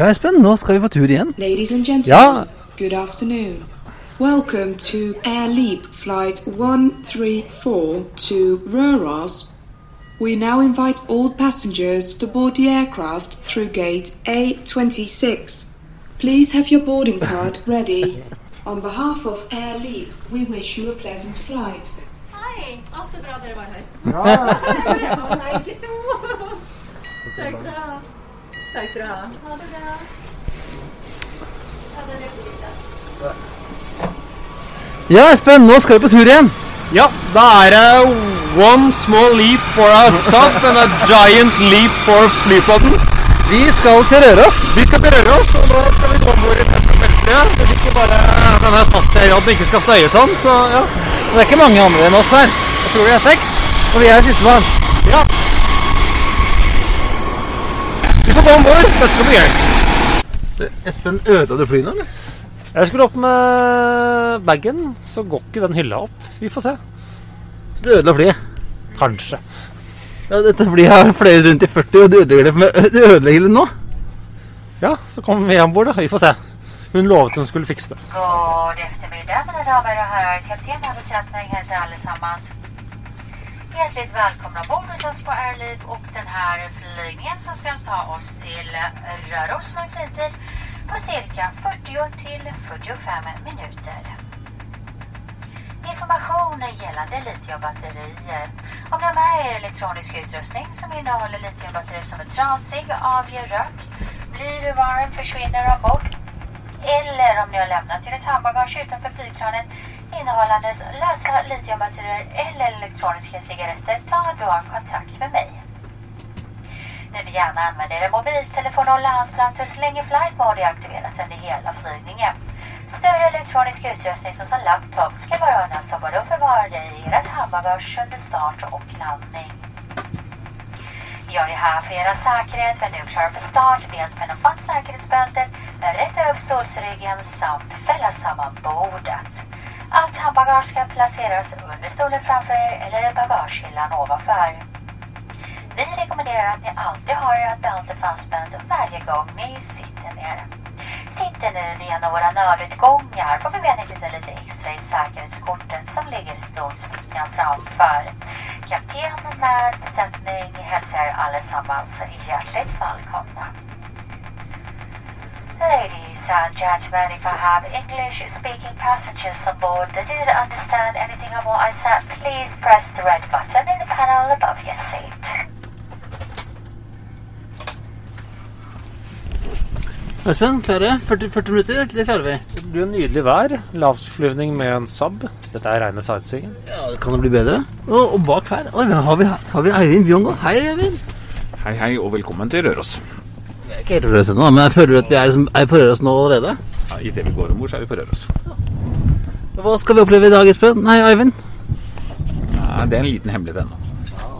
Ja, Espen, nå skal vi på tur igjen. Ladies and gentlemen, Ja. good afternoon. Welcome to Air Leap Flight 134 to Røros. We now invite all passengers to board the aircraft through gate A26. Please have your boarding card ready. On behalf of Air Leap, we wish you a pleasant flight. Hei! Å, så bra dere var her. Ja! Nei, ikke to. Takk skal du ha. Takk skal du ha. Ha det bra. Ha det. Ja, Espen, nå skal vi på tur igjen. Ja, da er det one small leap for a sub and a giant leap for flypodden. Vi skal til Røros. Vi skal til Røros, og da skal vi gå om bord i dette beltet. Hvis ikke bare denne fastserien ikke skal støye sånn, så ja. Det er ikke mange andre enn oss her. Jeg tror vi er seks. Og vi er sistemann. Ja. Vi får gå om bord. Dette skal bli gøy. Espen, ødela du flyet nå, eller? Jeg skulle opp med bagen, så går ikke den hylla opp. Vi får se. Så du ødela flyet. Kanskje. Ja, dette flyet har fløyet rundt i 40, og du ødelegger det, med, du ødelegger det nå? Ja, så kommer vi om bord, da. Vi får se. Hun lovet hun skulle fikse det. God eftermiddag mine damer och har Kapten meg her, alle allesammans. Hjärtligt välkomna ombord hos oss på Airlib och den här flygningen som ska ta oss till en flygtid på cirka 40 till 45 minuter. Information gällande litiumbatterier. Om ni har med er elektronisk utrustning som innehåller litiumbatterier som är trasig, avger rök, blir varm, försvinner ombord eller om ni har lämnat er handbagage utanför flygplanet innehållandes lösa litiumbatterier eller elektroniska cigaretter, tar du av kontakt med mig. Ni vill gärna använda er mobiltelefon och landsplattor så länge flight mode är aktiverat under hela flygningen. Större elektronisk utrustning såsom laptop ska vara undanstoppad och förvarade i ert handbagage under start och landning. Jag är här för era säkerhet. men nu klara för start. Har spänt fast säkerhetsbältet, rätta upp stolsryggen samt fälla samman bordet. Allt handbagage ska placeras under stolen framför er eller i bagagehyllan ovanför. Vi rekommenderar att ni alltid har ert bälte fastspänt varje gång ni sitter ner. Sitter ni vid en av våra nödutgångar får vi med en titta lite i säkerhetskortet som ligger i stolsfickan framför. Kapten med besättning hälsar allesammans hjärtligt välkomna. Ladies and gentlemen, if I have English speaking passengers on board that didn't understand anything of what I said, please press the red button in the panel above your seat. Espen, klare? 40, 40 minutter, det klarer vi. Det blir nydelig vær. Lavtflyvning med en Saab. Dette er reine sightseeingen. Ja, det Kan det bli bedre? Og, og bak her Oi, har vi, har vi Eivind Bjongo. Hei, Eivind. Hei, hei, og velkommen til Røros. Jeg er ikke helt Røros ennå, men jeg føler at vi er, liksom, er på Røros nå allerede. Ja, Idet vi går om bord, så er vi på Røros. Hva skal vi oppleve i dag, Espen? Nei, Eivind? Ja, det er en liten hemmelighet ennå.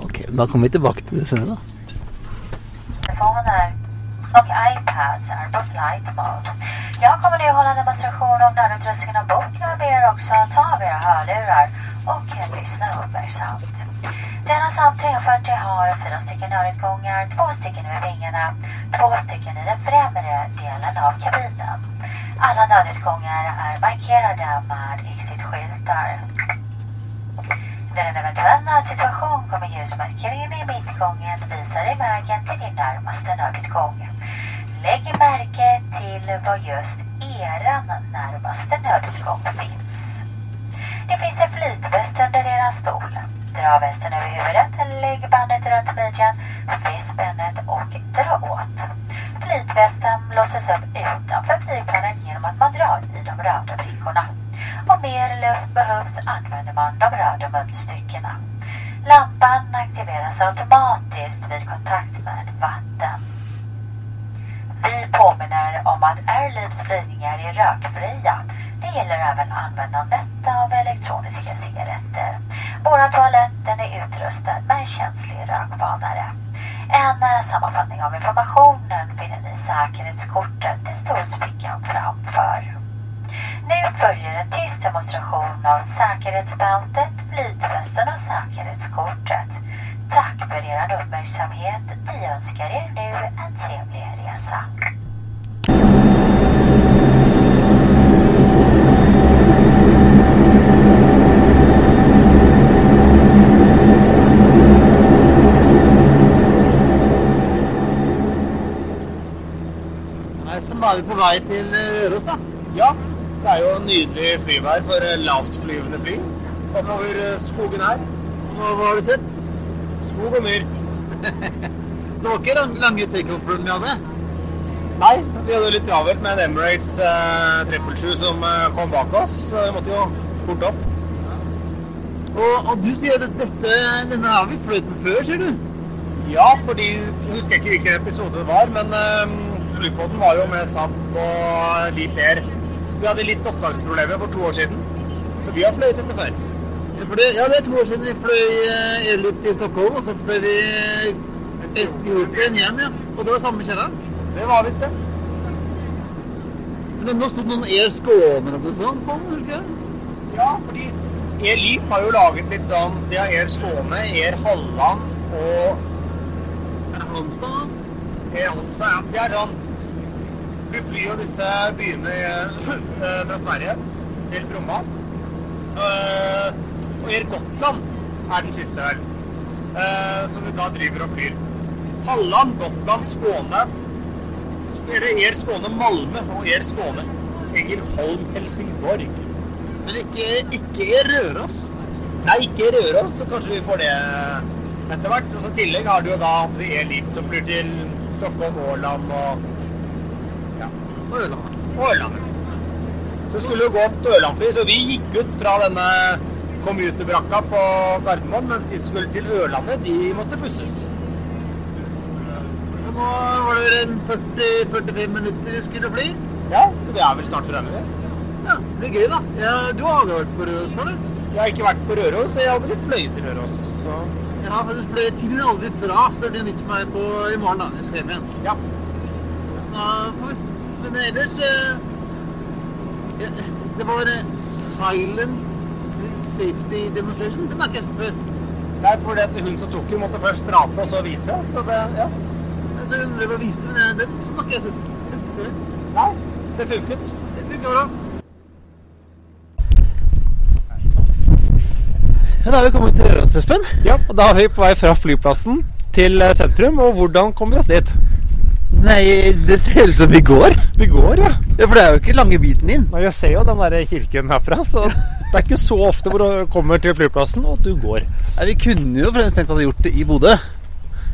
Ok, Da kommer vi tilbake til det senere, da. telefoner och iPads är på flight mode. Jag kommer nu hålla en demonstration om nödutrustningen ombord. Jag ber också ta av era hörlurar och lyssna uppmärksamt. Denna Saab 340 har fyra stycken nödutgångar, två stycken över vingarna, två stycken i den främre delen av kabinen. Alla nödutgångar är markerade med exitskyltar. Vid en eventuell nödsituation kommer ljusmarkeringen i mittgången visa dig vägen till din närmaste nödutgång. Lägg märke till var just eran närmaste nödutgång finns. Det finns en flytväst under eran stol. Dra västen över huvudet, lägg bandet runt midjan, fäst spännet och dra åt. Flytvästen låses upp utanför flygplanet genom att man drar i de röda brickorna. Om mer luft behövs använder man de röda munstyckena. Lampan aktiveras automatiskt vid kontakt med vatten. Vi påminner om att Airlibs flygningar är rökfria. Det gäller även användandet av elektroniska cigaretter. Våra toaletten är utrustad med en känslig rökvarnare. En sammanfattning av informationen finner ni i säkerhetskortet i stolsfickan framför. Nu följer en tyst demonstration av säkerhetsbältet, flytvästen och säkerhetskortet. Tack för er uppmärksamhet. Vi önskar er nu en trevlig resa. Espen, da er vi på vei til eh, Røros, da. Ja, det er jo nydelig flyvær for eh, lavtflyvende fly. Oppover over skogen her. Hva har du sett? Skog og myr. Det var ikke lang, lange takeoff-runden vi hadde. Nei, vi hadde litt travelt med en Emirates eh, 777 som eh, kom bak oss. Så vi måtte jo fort opp. Og, og du sier at dette, denne har vi fløyet med før, sier du? Ja, fordi Jeg husker ikke hvilken episode det var, men eh, flypodden var jo med Sapp og Leap Air. Vi hadde litt opptaksproblemer for to år siden, så vi har fløyet dette før. Det, ja, det er to år siden vi fløy eh, Elip til Stockholm, og så fløy vi Etiopien hjem, ja. Og det var samme kjerra? Det var visst det. Men nå sto det noen E Skåne eller noe sånt på den, ikke det? Ja, fordi Elip har jo laget litt sånn De har Air Skåne, Air Halland og Halmstad. Air Halmstad. Ja. Det er sånn du flyr jo disse byene eh, fra Sverige til Bromma. Eh, og Air er den siste, vel. Eh, som da driver og flyr. Halland, Gotland, Skåne. Er det Air Skåne Malmö og Air Skåne Engelholm Helsingborg. Men ikke, ikke Røros. Nei, ikke Røros, så kanskje vi får det etter hvert. Og så I tillegg har du jo da Leap som flyr til Stockholm, Åland og ja, Ørland. og Ørland. Så skulle jo gå til Ørlandfly, så vi gikk ut fra denne commuterbrakka på Gardermoen, mens de skulle til Ørlandet, de måtte busses. Nå var det en 40-45 minutter vi skulle fly. Ja, så vi er vel snart fremme. Ja, det blir gøy, da. Ja, du har aldri vært på Røros før. Jeg har ikke vært på Røros, og jeg har aldri fløyet til Røros. Så Jeg har faktisk fløyet til, og aldri fra, så det blir nytt for meg på i morgen, da. Jeg skal hjem igjen. ja. Da får vi Men ellers eh, ja, Det var eh, silent safety demonstration. Den har ikke jeg sett før. Det er fordi at hun som tok den, måtte først prate og så vise. Så det Ja. Så jeg undrer hva viste, men den har ikke jeg sett, sett før. Nei, det funket. Det funker bra. Ja, da er vi kommet til Røros, Espen. Ja, og da er vi på vei fra flyplassen til sentrum, og hvordan kommer vi oss dit? Nei, det ser ut som vi går. Vi går, ja. Ja, For det er jo ikke lange biten inn. Nei, Jeg ser jo den der kirken herfra, så det er ikke så ofte hvor du kommer til flyplassen og du går. Nei, Vi kunne jo for tenkt at hadde gjort det i Bodø.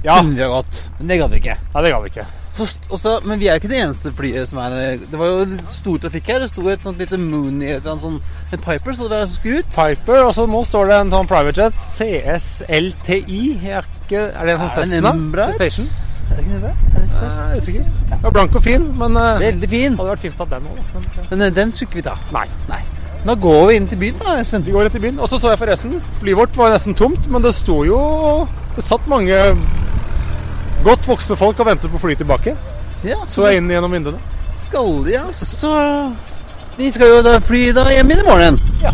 Ja, Kunne vi ha gått. Men det gadd vi ikke. Nei, det ga vi ikke. Så, også, men vi er jo ikke det eneste flyet som er Det var jo stor trafikk her. Det sto et sånt lite Mooney et eller sånn En Piper sto det der som skulle ut. Piper, og så nå står det en sånn private jet, CSLTI. Er, ikke, er det en sånn Cessna? Embraer? Er det ikke det? Er det Jeg er usikker. Den var blank og fin, men uh, Veldig fin. hadde vært fint at den òg, da. Men, Men eh, den skulle ikke vi ta. Nei. Nei. Da går vi inn til byen, da, Espen. Vi går rett i byen. Og så så jeg forresten, flyet vårt var nesten tomt, men det sto jo Det satt mange godt voksne folk og ventet på fly tilbake. Ja, Så jeg inn gjennom vinduene. skal de, ja. Så Vi skal jo da fly da hjem i morgen. Ja.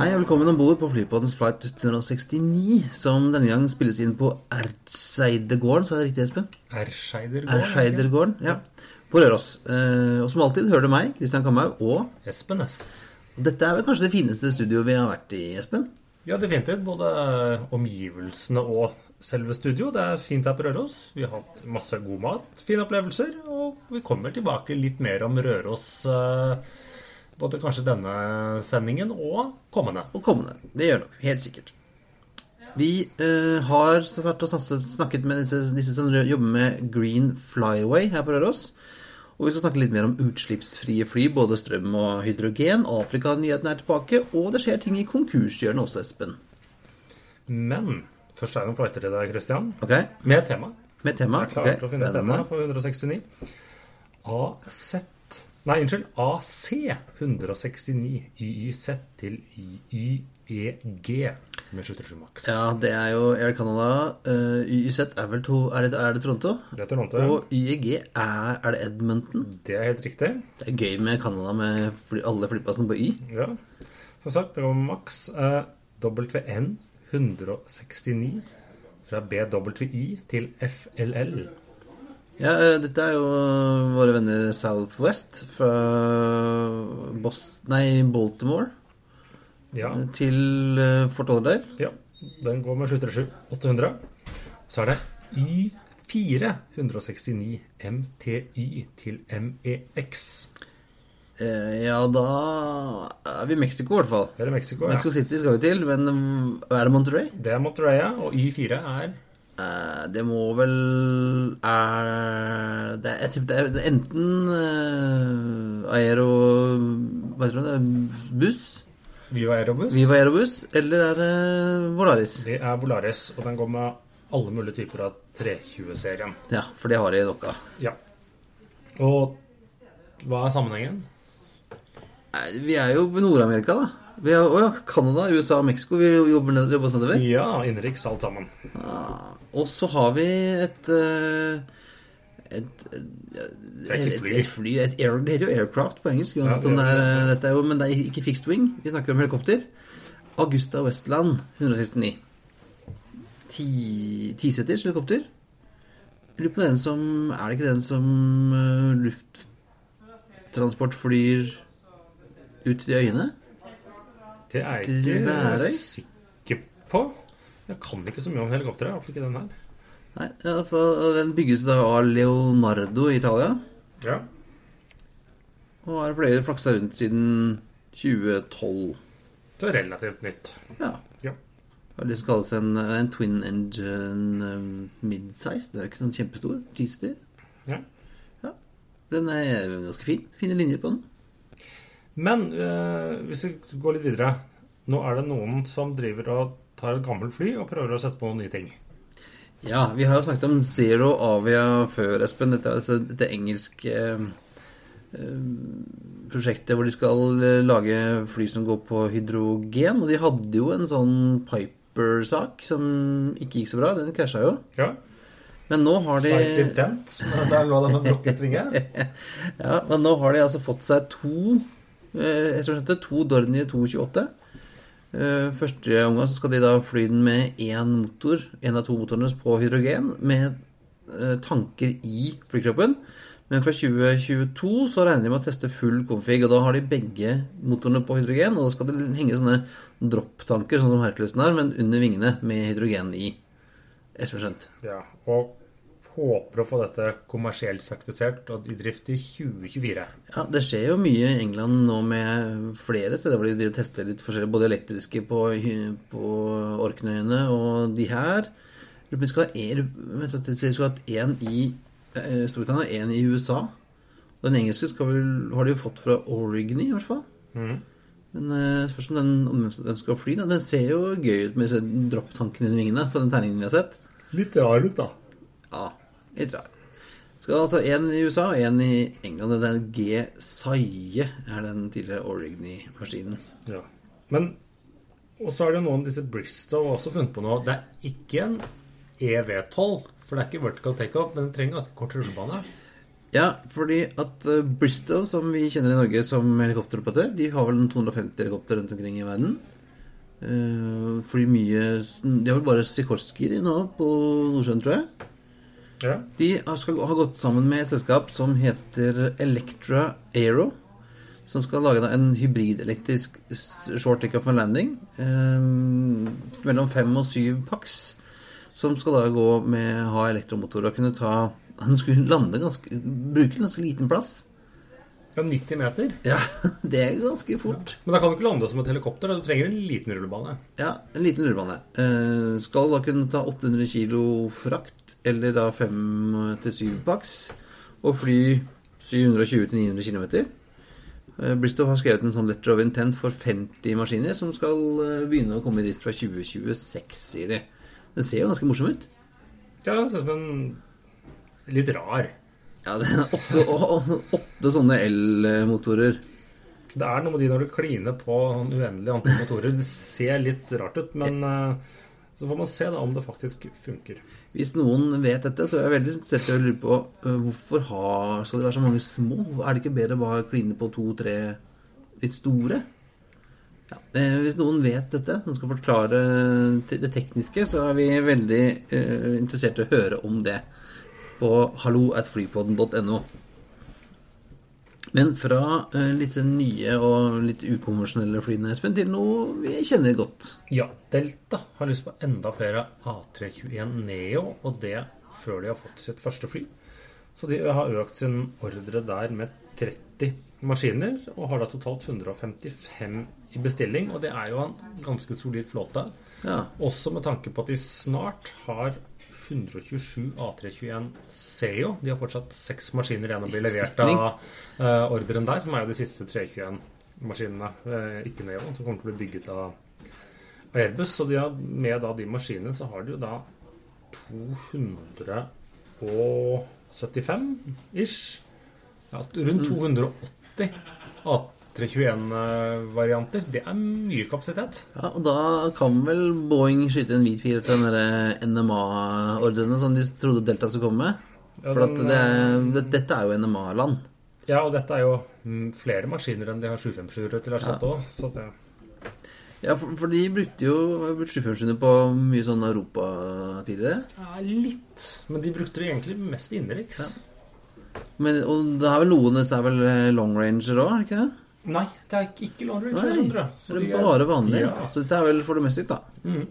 Hei og velkommen om bord på flypodens flight 169, som denne gang spilles inn på Ertseidegården, sa jeg det riktig, Espen? Erskeidergården. Ja. På Røros. Eh, og som alltid hører du meg, Kristian Kamhaug, og Espen S. dette er vel kanskje det fineste studioet vi har vært i, Espen? Ja, definitivt. Både omgivelsene og selve studio. Det er fint her på Røros. Vi har hatt masse god mat, fine opplevelser, og vi kommer tilbake litt mer om Røros eh, både kanskje denne sendingen og kommende. Og kommende. Det gjør nok, helt sikkert. Vi eh, har snart snakket, med disse, disse som jobber med Green Flyway her på Røros. Og vi skal snakke litt mer om utslippsfrie fly, både strøm og hydrogen. Afrika-nyheten er tilbake, og det skjer ting i konkurshjørnet også, Espen. Men først er det noen flighter til deg, Christian. Okay. Med tema. med tema. Jeg er klar okay. til å finne tema for 169. AZ Nei, unnskyld. AC 169 YYZ til YEG med 77 maks. Ja, det er jo Air Canada. Uh, YZ er vel to Er det, er det Toronto? Det er Toronto, ja. Og YEG er, er det Edmonton? Det er helt riktig. Det er gøy med Canada med fly, alle flyplassene på Y. Ja. Som sagt, det går maks Uh, WN 169 fra BWI til FLL. Ja, eh, dette er jo våre venner Southwest fra Boston, nei, Baltimore Ja. til eh, Fort Lauderdale. ja. Den går med 737-800. Så er det Y4 169 MTY til MEX. Eh, Ja, da er vi i Mexico, i hvert fall. Det er Mexico, ja. Mexico City skal vi til, men er det Monterey? Det er Monterey, ja. og Y4 er Eh, Det må vel er, det er, Jeg det er- enten uh, Aero Hva heter det? Buss? Viva Aerobus. Viva Aerobus? Eller er det Volaris? Det er Volaris, og den går med alle mulige typer av 320-serien. Ja, for det har de nok av. Ja. Og hva er sammenhengen? Vi er jo på Nord-Amerika, da. Vi har, å ja, Canada, USA, Mexico. Vi jobber, ned, jobber oss nedover. Ja, innenriks alt sammen. Ah, og så har vi et eh, et, et, et, fly. et air, Det heter jo aircraft på engelsk, uansett Ja, om det er, dette er jo, men det er ikke fixed wing. Vi snakker om helikopter. Augusta Westland 169. Ti- Tiseters helikopter. Lurer på den som Er det ikke den som uh, lufttransport flyr ut til øyene? Det er jeg ikke sikker på. Jeg kan ikke så mye om helikoptre, Iallfall ikke den her. Nei, Den bygges da av Leonardo i Italia. Ja. Og har flere flaksa rundt siden 2012. Det er relativt nytt. Ja. Ja. Hva er det som kalles en, en twin engine um, midsize? Det er ikke sånn kjempestor. Ja. Ja. Den er ganske fin. Fine linjer på den. Men eh, hvis vi går litt videre Nå er det noen som driver og tar et gammelt fly og prøver å sette på noen nye ting. Ja, vi har jo snakket om Zero Avia før, Espen. Dette er dette engelske eh, eh, prosjektet hvor de skal eh, lage fly som går på hydrogen. Og de hadde jo en sånn Piper-sak som ikke gikk så bra. Den krasja jo. Ja. Men nå har de dent. Der lå det en brukket vinge. Ja, men nå har de altså fått seg to jeg tror det er to Dornier 228. Eh, første omgang så skal de da fly den med én motor, en av to motorene på hydrogen, med eh, tanker i flykroppen. Men fra 2022 så regner de med å teste full config, og da har de begge motorene på hydrogen. Og da skal det henge sånne dropptanker, sånn som Herculesen har, men under vingene med hydrogen i. Espen skjønt. Ja, og håper å få dette kommersielt sertifisert og i drift i 2024. Ja, det skjer jo mye i England nå med flere steder hvor de tester litt forskjellig, både elektriske på, på Orknøyene og de her. Vi skal ha en i eh, Storbritannia og en i USA. Den engelske skal vel, har de jo fått fra Origny, i hvert fall. Men eh, spørs om den, om den skal fly. Da. Den ser jo gøy ut med disse dropptankene under vingene på den tegningen vi har sett. Litt rar ut, da. Ja, litt rar. Skal altså en i USA og en i England. Det er G. Saie er den tidligere Origny-maskinen. Ja. Men Og så er det noen disse Bristow også funnet på noe. Det er ikke en EV12, for det er ikke vertical takeoff, men den trenger ganske kort rullebane. Ja, fordi at eh, Bristow, som vi kjenner i Norge som helikopteroperatør, de har vel en 250 helikopter rundt omkring i verden. Eh, fordi mye De har vel bare Sikorskij nå på Nordsjøen, tror jeg. Ja. De har, gått sammen med et selskap som heter Electra Aero. Som skal lage en hybridelektrisk short takeoff and landing. Eh, mellom fem og syv pax. Som skal da gå med ha elektromotor og kunne ta Han skulle lande ganske Bruke en ganske liten plass. Ja 90 meter. Ja, det er ganske fort. Men da kan du ikke lande som et helikopter. Da. Du trenger en liten rullebane. Ja, en liten rullebane. Eh, skal da kunne ta 800 kilo frakt, eller da 5-7 pax, og fly 720-900 km. Bristow har skrevet en sånn letter of intent for 50 maskiner som skal eh, begynne å komme i drift fra 2026, sier de. Den ser jo ganske morsom ut. Ja, det ser ut som en litt rar. Ja, det er åtte, å- åtte sånne elmotorer. Det er noe med de når du kliner på en uendelig antall motorer. Det ser litt rart ut, men eh, så får man se da om det faktisk funker. Hvis noen vet dette, så er jeg veldig interessert i å lure på øh, hvorfor har, skal det være så mange små? Er det ikke bedre å bare kline på to-tre litt store? Ja, eh, hvis noen vet dette, som skal forklare det tekniske, så er vi veldig eh, interessert i å høre om det på halloatflypodden.no Men fra eh, litt sånn nye og litt ukonvensjonelle flyene, Espen, til noe vi kjenner godt. Ja, Delta har lyst på enda flere A321 Neo, og det før de har fått sitt første fly. Så de har økt sin ordre der med 30 maskiner, og har da totalt 155 i bestilling. Og det er jo en ganske solid flåte. Ja, Også med tanke på at de snart har 127 A321 Seo. De har fortsatt seks maskiner igjen å bli levert av uh, ordren der, som er jo de siste 321-maskinene, uh, ikke Neo, som kommer til å bli bygget av, av Airbus. Så de har, med da de maskinene så har de jo da 275 ish. Ja, rundt 280 A321-varianter. Det er mye kapasitet. Ja, og da kan vel Boeing skyte en hvit fil til den der NMA-ordrene som de trodde Delta skulle komme med? For at den, det, det, dette er jo NMA-land. Ja, og dette er jo mm, flere maskiner enn de har 757-ere til å erstatte òg, så det Ja, for, for de brukte jo har brukt 757 på mye sånn Europa tidligere. Ja, litt. Men de brukte det egentlig mest innenriks. Men, og det er vel noen det er vel eh, long ranger òg, er ikke det? Nei, det er ikke- ikke long range. Nei, skjønner. Så det de er bare vanlig. Ja. Så dette er vel for domestic, da. Mm.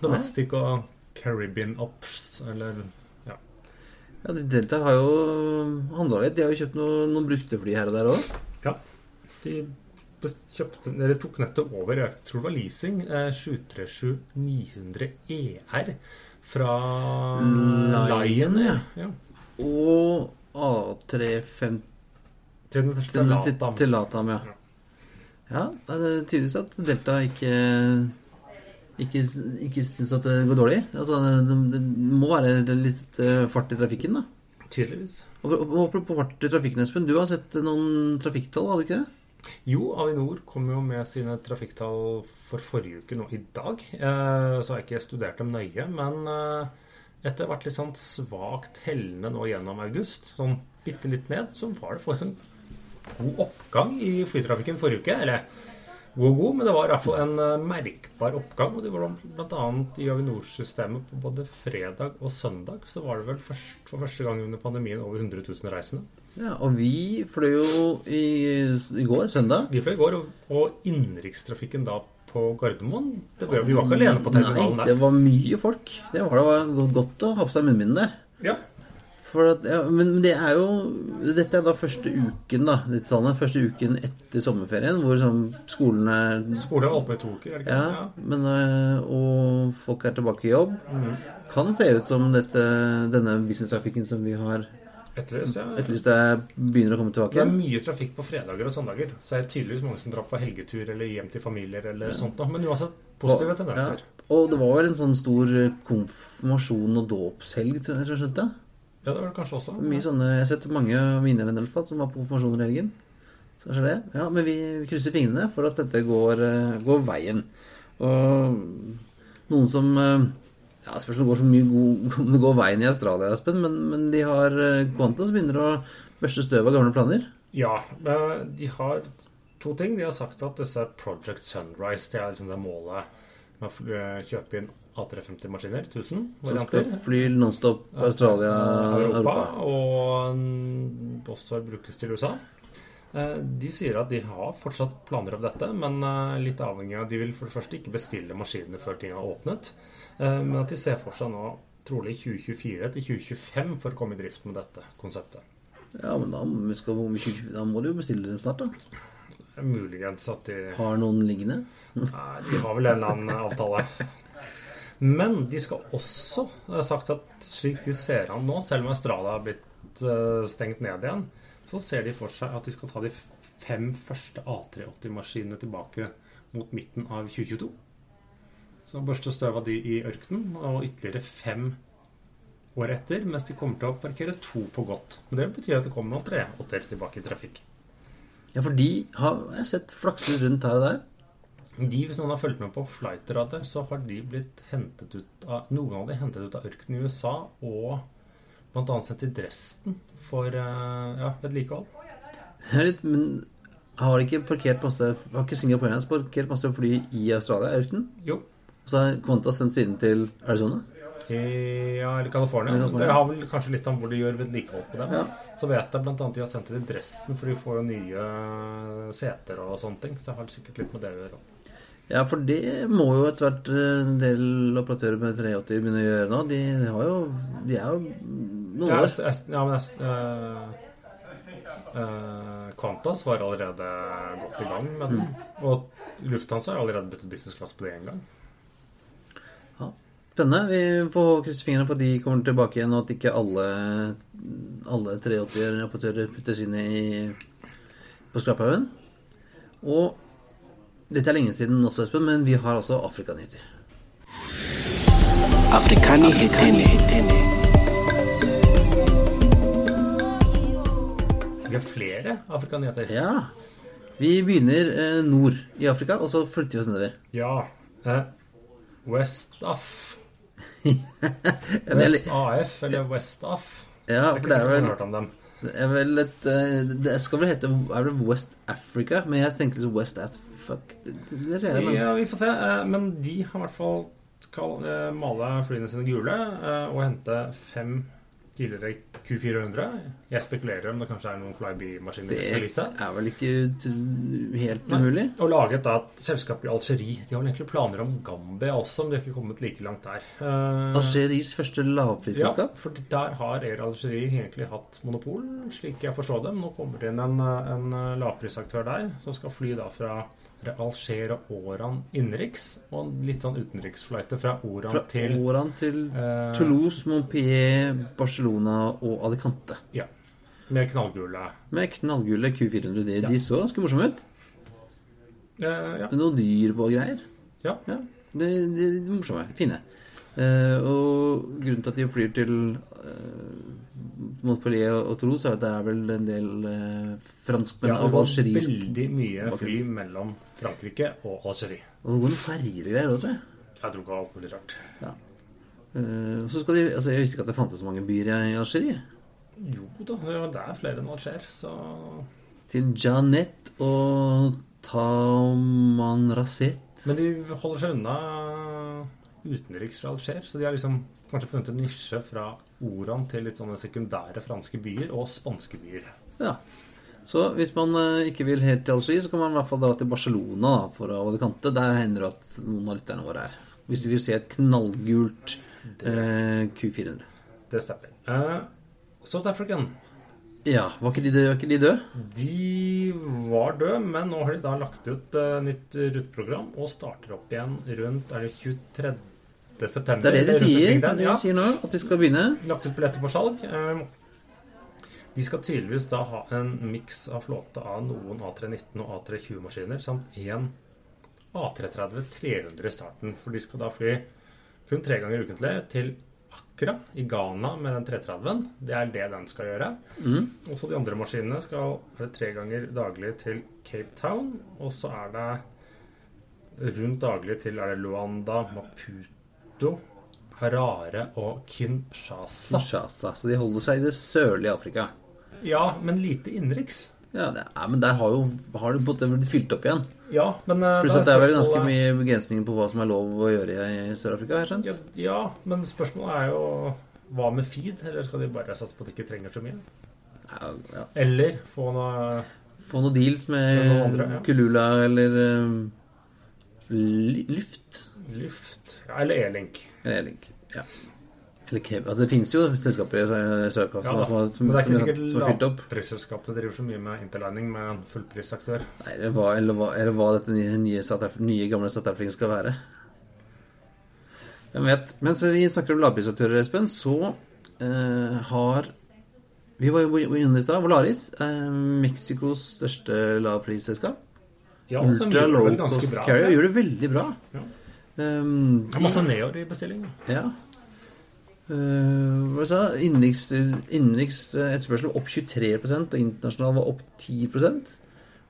Domestic og Caribbean Ops, eller ja. Ja, de Delta har jo handla litt. De har jo kjøpt noen, noen brukte fly her og der òg. ja. De kjøpte, eller tok nettopp over, jeg tror det var leasing, eh, 737-900 ER fra Lion, ja. ja. Og A350 Til, til, Latam. til Latam, ja. Ja, det er tydeligvis at Delta ikke ikke, ikke syns at det går dårlig. Altså, det, det må være litt eh, fart i trafikken, da. Tydeligvis. Og, og, og på fart i trafikken, Espen, du har sett noen trafikktall, har du ikke det? Jo, Avinor kom jo med sine trafikktall for forrige uke nå i dag. Eh, Så har jeg ikke studert dem nøye, men eh, etter å ha vært litt sånn svakt hellende nå gjennom august, sånn bitte litt ned, så var det faktisk en god oppgang i flytrafikken forrige uke. Eller god og god, men det var i hvert fall en eh, merkbar oppgang. Og det var bl.a. i Avinor-systemet på både fredag og søndag så var det vel først, for første gang under pandemien over 100 000 reisende. Ja, og vi fløy jo i, i går, søndag. Vi fløy i går, og, og innenrikstrafikken da på Gardermoen det var, Vi var ikke alene på terminalen der. Nei, det var mye folk. Det var, det var godt å ha på seg munnbind der. Ja, For at, ja, men det er jo Dette er da første uken, da. Dette tallet, første uken etter sommerferien, hvor sånn, skolen er Skolen er holdt i to uker, er det ikke? Ja, men, øh, og folk er tilbake i jobb. Mm. Kan se ut som dette, denne businesstrafikken som vi har Etterlyst, ja. etterlyst, er- begynner å komme tilbake. Det er mye trafikk på fredager og søndager. Så det er tydeligvis mange som drar på helgetur eller hjem til familier eller sånt noe. Men uansett positive tendenser. Ja, og det var vel en sånn stor konfirmasjon og dåpshelg, tror jeg jeg skjønte. Ja, det var det kanskje også. Mye sånne, Jeg har sett mange av mine venner fall, som var på konfirmasjon i helgen. Så kanskje det. Ja, men vi krysser fingrene for at dette går, eh, går veien. Og noen som eh, Ja, spørs om det går så mye god, om det går veien i Australia, Aspen, men, men de har eh, Qantas begynner å børste støv av gamle planer. Ja, de har to ting. De har sagt at disse Project Sunrise det er liksom det målet med å kjøpe inn A350-maskiner. 1000 Som skal varianter. fly nonstop Australia, Europa, Europa. og også brukes til USA. Eh, De sier at de har fortsatt planer om dette, men eh, litt avhengig av De vil for det første ikke bestille maskinene før ting har åpnet, eh, men at de ser for seg nå trolig 2024 til 2025 for å komme i drift med dette konseptet. Ja, men da, skal, da må du jo bestille dem snart, da. Muligens at de Har noen liggende? Nei, de har vel en eller annen avtale. Men de skal også ha sagt at slik de ser an nå, selv om Australia har blitt eh, stengt ned igjen, så ser de for seg at de skal ta de fem første A380-maskinene tilbake mot midten av 2022. Så børste støv av de i ørkenen, og ytterligere fem år etter, mens de kommer til å parkere to for godt. Men det betyr at det kommer noen 380-er tilbake i trafikk. Ja, for de har jeg sett flakse rundt her og der. De, Hvis noen har fulgt med på flightradar, så har de blitt hentet ut av Noen av de hentet ut av ørkenen i USA og bl.a. sendt til Dresden for eh, ja, vedlikehold. Litt, men har de ikke parkert masse Har ikke Singapore Airlines parkert masse fly i Australia, Ørken? ørkenen? Jo. Og så har Qantas sendt siden til Arizona? I, ja, eller California. California. Det har vel kanskje litt om hvor de gjør vedlikehold på dem. Ja. Så vet jeg bl.a. de har sendt det til Dresden, for de får jo nye seter og sånne ting. Så jeg har sikkert litt med det å gjøre. Ja, for det må jo etter hvert eh, en del operatører med 380 begynne å gjøre nå. De, de har jo De er jo noen år. ja men eh, eh, Qantas var allerede godt i gang med den. Og Lufthansa har allerede byttet business class på det en gang. Ja, Spennende. Vi får krysse fingrene for at de kommer tilbake igjen, og at ikke alle, alle 380-operatører puttes inn i, på skraphaugen. Og dette er lenge siden også, Espen, men vi har altså Afrikanyheter. Vi har flere afrikanyheter. Ja. Vi begynner eh, nord i Afrika, og så flytter vi oss nedover. Ja. Eh, Westaf. West AF, eller Westaf. Ja, det er ikke er sikkert man har hørt om dem. Det er vel et eh, Det skal vel hete Er det West Africa? Men jeg tenker liksom West as fuck. Det, ser jeg, men Ja, vi får se. eh, Men de har i hvert fall skal eh, male flyene sine gule eh, og hente fem tidligere Q400. Jeg spekulerer om det kanskje er noen Flyby-maskiner i skal det er vel ikke helt Nei. umulig? Og laget da et selskap i Algerie. De har vel egentlig planer om Gambia også, men de har ikke kommet like langt der. Eh, Algeries første lavprisselskap? Ja, for der har Air Algerie egentlig hatt monopol, slik jeg forstår dem. Nå kommer det inn en, en lavprisaktør der, som skal fly da fra Alger og Oran innenriks, og litt sånn utenriksflighter fra Oran Fra til Oran til eh, Toulouse, Montpellier, Barcelona og Alicante. Ja. Med knallgule. Med knallgule Q400. De, Ja. de så ganske morsomme ut. Eh, ja. Noe dyr på og greier. Ja. Ja, de, de, de morsomme. Fine. Eh, og grunnen til at de flyr til uh, Montpellier og Toulouse, er at det er vel en del eh, franskmenn ja, og algerisk veldig mye fly mellom Frankrike og Algerie. Og noen ferjegreier òg, tror jeg. Jeg tror ikke alt mulig rart. Ja. Uh, så skal de, altså Jeg visste ikke at det fantes så mange byer i Algerie. Jo da, det er flere enn Alger, så Til Janet og Tamanrasset. Men de holder seg unna utenriks fra Alger, så de har liksom kanskje funnet en nisje fra Oran til litt sånne sekundære franske byer og spanske byer. Ja. Så hvis man eh, ikke vil helt til Algerie, så kan man i hvert fall dra til Barcelona da, for å Alicante. Der hender det at noen av lytterne våre er. Hvis vi vil se et knallgult eh, Q400. Det stemmer. Uh, South African Ja, var ikke de døde? Var de døde? de var døde, men nå har de da lagt ut uh, nytt ruteprogram og starter opp igjen rundt er det 23. september. Det er det de sier, det er ja. sier nå, at de skal begynne. lagt ut billetter for salg. Eh, De skal tydeligvis da ha en miks av flåte av noen A319 og A320-maskiner samt én A330 300 i starten. For de skal da fly kun tre ganger ukentlig til Accra i Ghana med den 330-en. Det er det den skal gjøre. Og så de andre maskinene skal være tre ganger daglig til Cape Town. Og så er det rundt daglig til er det Luanda, Maputo, Harare og Kinshasa. Kinshasa. Så de holder seg i det sørlige Afrika. Ja, men lite innenriks. Ja, det er, men der har jo har det blitt fylt opp igjen. Ja, men eh, Pluss at det er vel ganske mye begrensninger på hva som er lov å gjøre i Sør-Afrika. har skjønt? ja, ja, men spørsmålet er jo hva med feed? Eller skal de bare satse på at de ikke trenger så mye? Ja, ja. Eller få noe Få noen deals med Med noen andre. Kulula eller um, Lyft. Luft Eller E-link. Eller Elink. Ja. Eller Kev. Ja, det finnes jo selskaper i Sør-Afrika Ja, som, som, som, men det er ikke sikkert som har lavprisselskapene driver så mye med interlining med en fullprisaktør. Nei, eller hva, eller hva, eller hva dette nye, nye, nye gamle South skal være. Hvem vet. Mens vi snakker om lavprisaktører, Espen, så eh, har Vi var jo inne i stad. Volaris, eh, Mexicos største lavprisselskap. Ja, som Ultra low cost carrier gjør det veldig bra. Ja. Um, Det er masse nedover i bestillingen. Ja. Uh, hva sa? Innenriks, innenriks eh, etterspørsel var opp 23 og internasjonal var opp 10%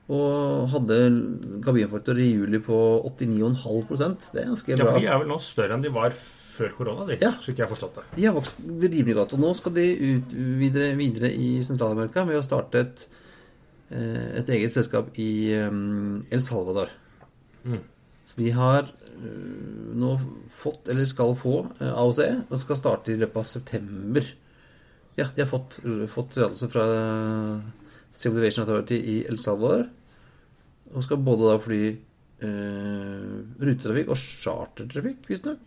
Og hadde kabinfaktor i juli på 89,5% Det er ganske bra. Ja, for de er vel nå større enn de var før korona, de, Ja. slik jeg har forstått det. De har vokst rimelig godt. Og nå skal de ut videre, videre i Sentral-Amerika ved å starte et, eh, et eget selskap i um, El Salvador. Mm. Så de har nå fått, eller skal få, eh, AOC, og skal starte i løpet av september. Ja, de har fått, fått tillatelse fra Civil Aviation Authority i El Salvador. Og skal både da fly eh, rutetrafikk og chartertrafikk, visstnok.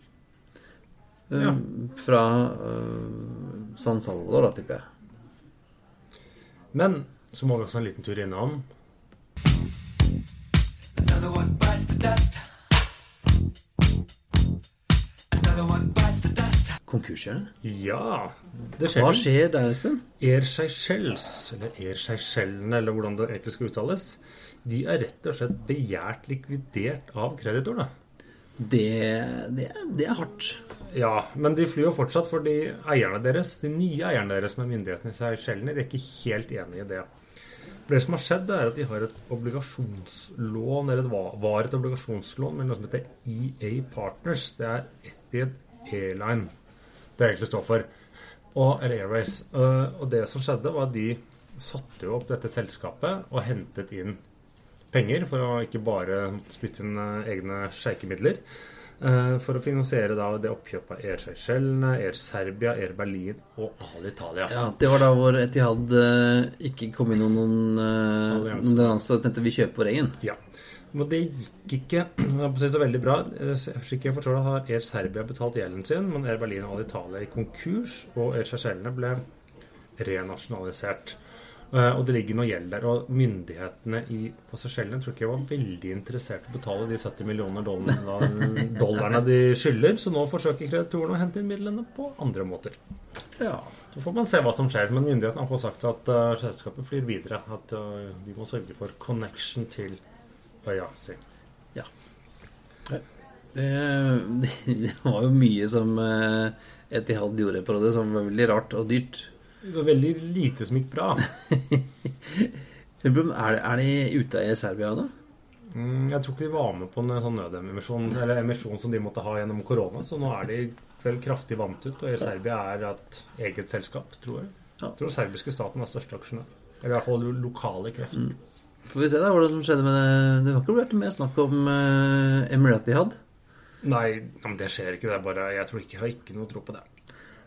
Eh, Ja. Fra eh, San Salvador, da, tipper jeg. Men så må vi også en liten tur innom Another one bites the dust. Konkursgjørende. Ja, det skjer Hva skjer der, Espen? Air Seychelles, eller Air Seychellene, eller hvordan det egentlig skal uttales, de er rett og slett begjært likvidert av kreditorene. Det, det, det er hardt. Ja, men de flyr jo fortsatt fordi eierne deres, de nye eierne deres med myndighetene i Seychellene, de er ikke helt enig i det. Det som har skjedd, er at de har et obligasjonslån, eller det var, et obligasjonslån med noe som heter EA Partners. Det er Etiet Airline det egentlig står for. Og, eller Airways. Eh, Og det som skjedde, var at de satte jo opp dette selskapet og hentet inn penger for å ikke bare spytte inn eh, egne sjeikemidler. Eh, For å finansiere da det oppkjøpet av Air Seychellene, Air Serbia, Air Berlin og Al Italia. Ja, Det var da hvor Etihad eh, ikke kom inn noen, uh, Allianse. og tenkte vi kjøper vår egen. Ja. Men det gikk ikke så veldig bra. Eh, Slik jeg forstår det, har Air Serbia betalt gjelden sin, men Air Berlin og Al Italia i konkurs, og Air Seychellene ble renasjonalisert. Eh, Og det ligger noe gjeld der. Og myndighetene i, på Seychellene tror ikke jeg var veldig interessert i å betale de 70 millioner dollarene, dollarene de skylder, så nå forsøker kreditorene å hente inn midlene på andre måter. Ja. Så får man se hva som skjer. Men myndighetene har fått sagt at uh, selskapet flyr videre. At uh, de må sørge for connection til øya si. Det, det var jo mye som uh, Etihad gjorde på det som var veldig rart og dyrt. Det var veldig lite som gikk bra. Er, er de ute i Serbia nå? Mm, Jeg tror ikke de var med på en sånn nødemisjon Eller emisjon som de måtte ha gjennom korona, så nå er de vel kraftig vant ut. Og i Serbia er et eget selskap, tror jeg. Ja. Jeg tror serbiske staten er største aksjonær. Eller i hvert fall lokale krefter. Får vi se da hva som skjedde med det. Det har ikke vært mer snakk om uh, Emiratihad. Nei, men det skjer ikke. Det er bare Jeg tror ikke jeg har ikke noe tro på det.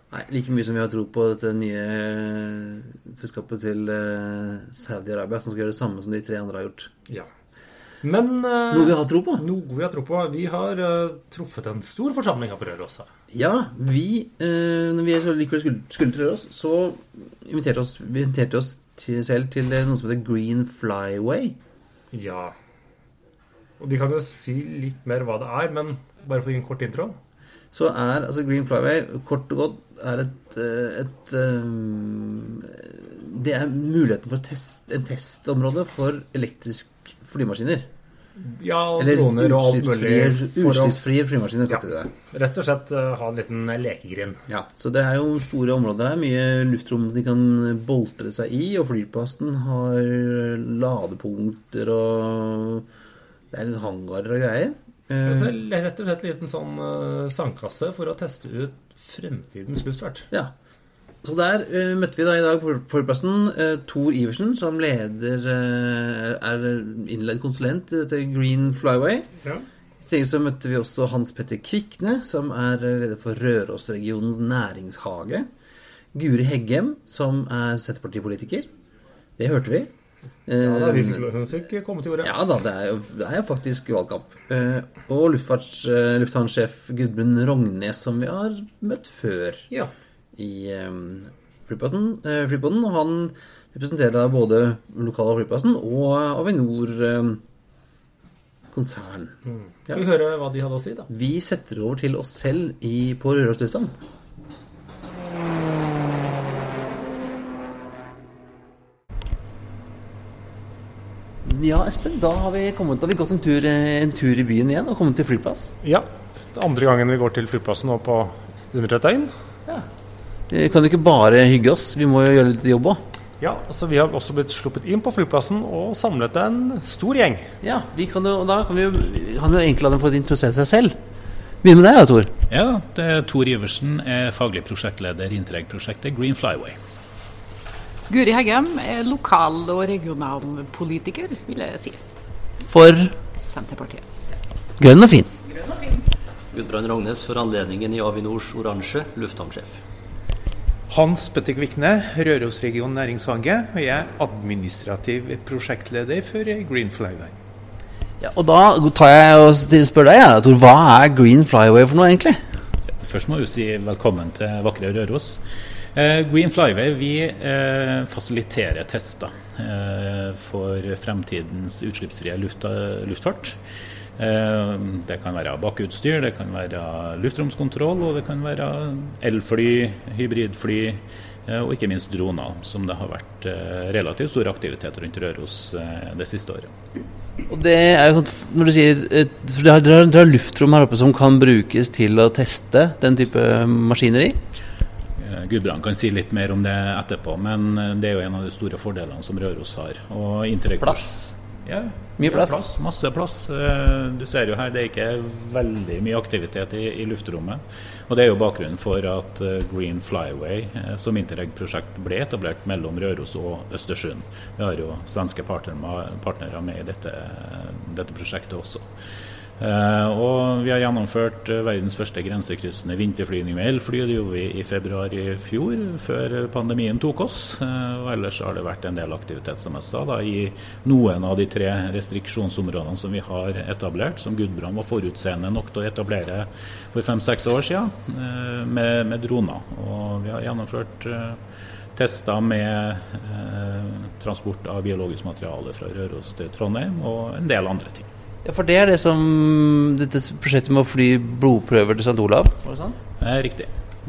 Nei, like mye som vi har tro på dette nye eh, selskapet til eh, Saudi-Arabia, som skal gjøre det samme som de tre andre har gjort. Ja. Men eh, Noe vi har tro på. Noe vi har tro på. Vi har truffet en stor forsamling på Røros. her. Ja, vi, når vi er så likevel skulle, skulle til Røros, så inviterte oss, vi inviterte oss til, selv til noe som heter Green Flyway. Ja. Og de kan jo si litt mer hva det er, men bare for å gi en kort intro. Så er altså Green Flyway kort og godt er et, eh, et eh, Det er muligheten for test, en testområde for elektrisk flymaskiner. Ja, og Eller droner og alt mulig. utslippsfrie, flymaskiner, Ja. det. rett og slett eh, ha en liten lekegrind. Ja, så det er jo store områder her. Mye luftrom de kan boltre seg i. Og flyplassen har ladepunkter og Det er hangarer og greier. Eh, Så rett og slett en liten sånn eh, sandkasse for å teste ut fremtidens luftfart. Ja. Så der uh, møtte vi da i dag på flyplassen uh, Tor Iversen, som leder uh, er innleid konsulent i dette Green Flyway. Ja. I tillegg så møtte vi også Hans Petter Kvikne, som er leder for Rørosregionens næringshage. Guri Heggem, som er Senterpartipolitiker. Det hørte vi. Ja, da, vi Eh, fikk, hun fikk komme til ordet. ja da, det er jo, det er jo faktisk valgkamp. Eh, og luftfarts, eh, lufthavnsjef Gudmund Rognes, som vi har møtt før Ja. i um, flyplassen, han representerer både lokale flyplassen og Avinor um, konsern. Skal vi høre hva de hadde å si, da? Vi setter over til oss selv i, på Røros lufthavn. Ja, Espen, da har vi, kommet, da har vi gått en tur, eh, en tur i byen igjen og kommet til flyplass. Ja. Det er andre gangen vi går til flyplassen nå på under et døgn. Vi kan jo ikke bare hygge oss, vi må jo gjøre litt jobb òg. Ja, altså Vi har også blitt sluppet inn på flyplassen og samlet en stor gjeng. Ja, vi kan jo, da kan vi jo, vi kan jo egentlig la dem få introdusere seg selv. Begynn med deg da, Tor. Ja, det er Tor Iversen er faglig prosjektleder i Interreg-prosjektet Green Flyway. Guri Heggem er lokal- og regionalpolitiker, vil jeg si. For Senterpartiet. grønn og fin. fin. Gudbrand Rognes for anledningen i Avinors oransje lufthavnsjef. Hans Petter Kvikne, Rørosregion næringshage, og jeg er administrativ prosjektleder for Green Flyway. Ja, og da tar jeg og spør deg, ja, Tor, hva er Green Flyway for noe, egentlig? Først må du si velkommen til vakre Røros. Eh, Green Flyway vi eh, fasiliterer tester eh, for fremtidens utslippsfrie luft, luftfart. Eh, Det kan være bakkeutstyr, det kan være luftromskontroll, og det kan være elfly, hybridfly eh, og ikke minst droner, som det har vært eh, relativt stor aktivitet rundt Røros det siste året. Og det er jo sånn, når du sier Dere har, luftrom her oppe som kan brukes til å teste den type maskineri? Gudbrand kan si litt mer om det etterpå, men eh, det er jo en av de store fordelene som Røros har. Og Plass. Ja, Mye plass. plass. Masse plass. Eh, Du ser jo her, det er ikke veldig mye aktivitet i, i luftrommet. Og Det er jo bakgrunnen for at eh, Green Flyway eh, som Interreg-prosjekt ble etablert mellom Røros og Østersund. Vi har jo svenske partner, partnere med i dette, dette prosjektet også. Eh, og vi har gjennomført eh, verdens første grensekryssende vinterflygning med elfly. Det gjorde vi i februar i fjor, før pandemien tok oss. Eh, og ellers har det vært en del aktivitet, som jeg sa, da, i noen av de tre restriksjonsområdene som vi har etablert, som Gudbrand var forutseende nok til å etablere for fem-seks år siden, med, med droner. Og vi har gjennomført tester med eh, transport av biologisk materiale fra Røros til Trondheim, og en del andre ting. Ja, For det er det som dette prosjektet med å fly blodprøver til St. Olav? Var det sånn? Er riktig.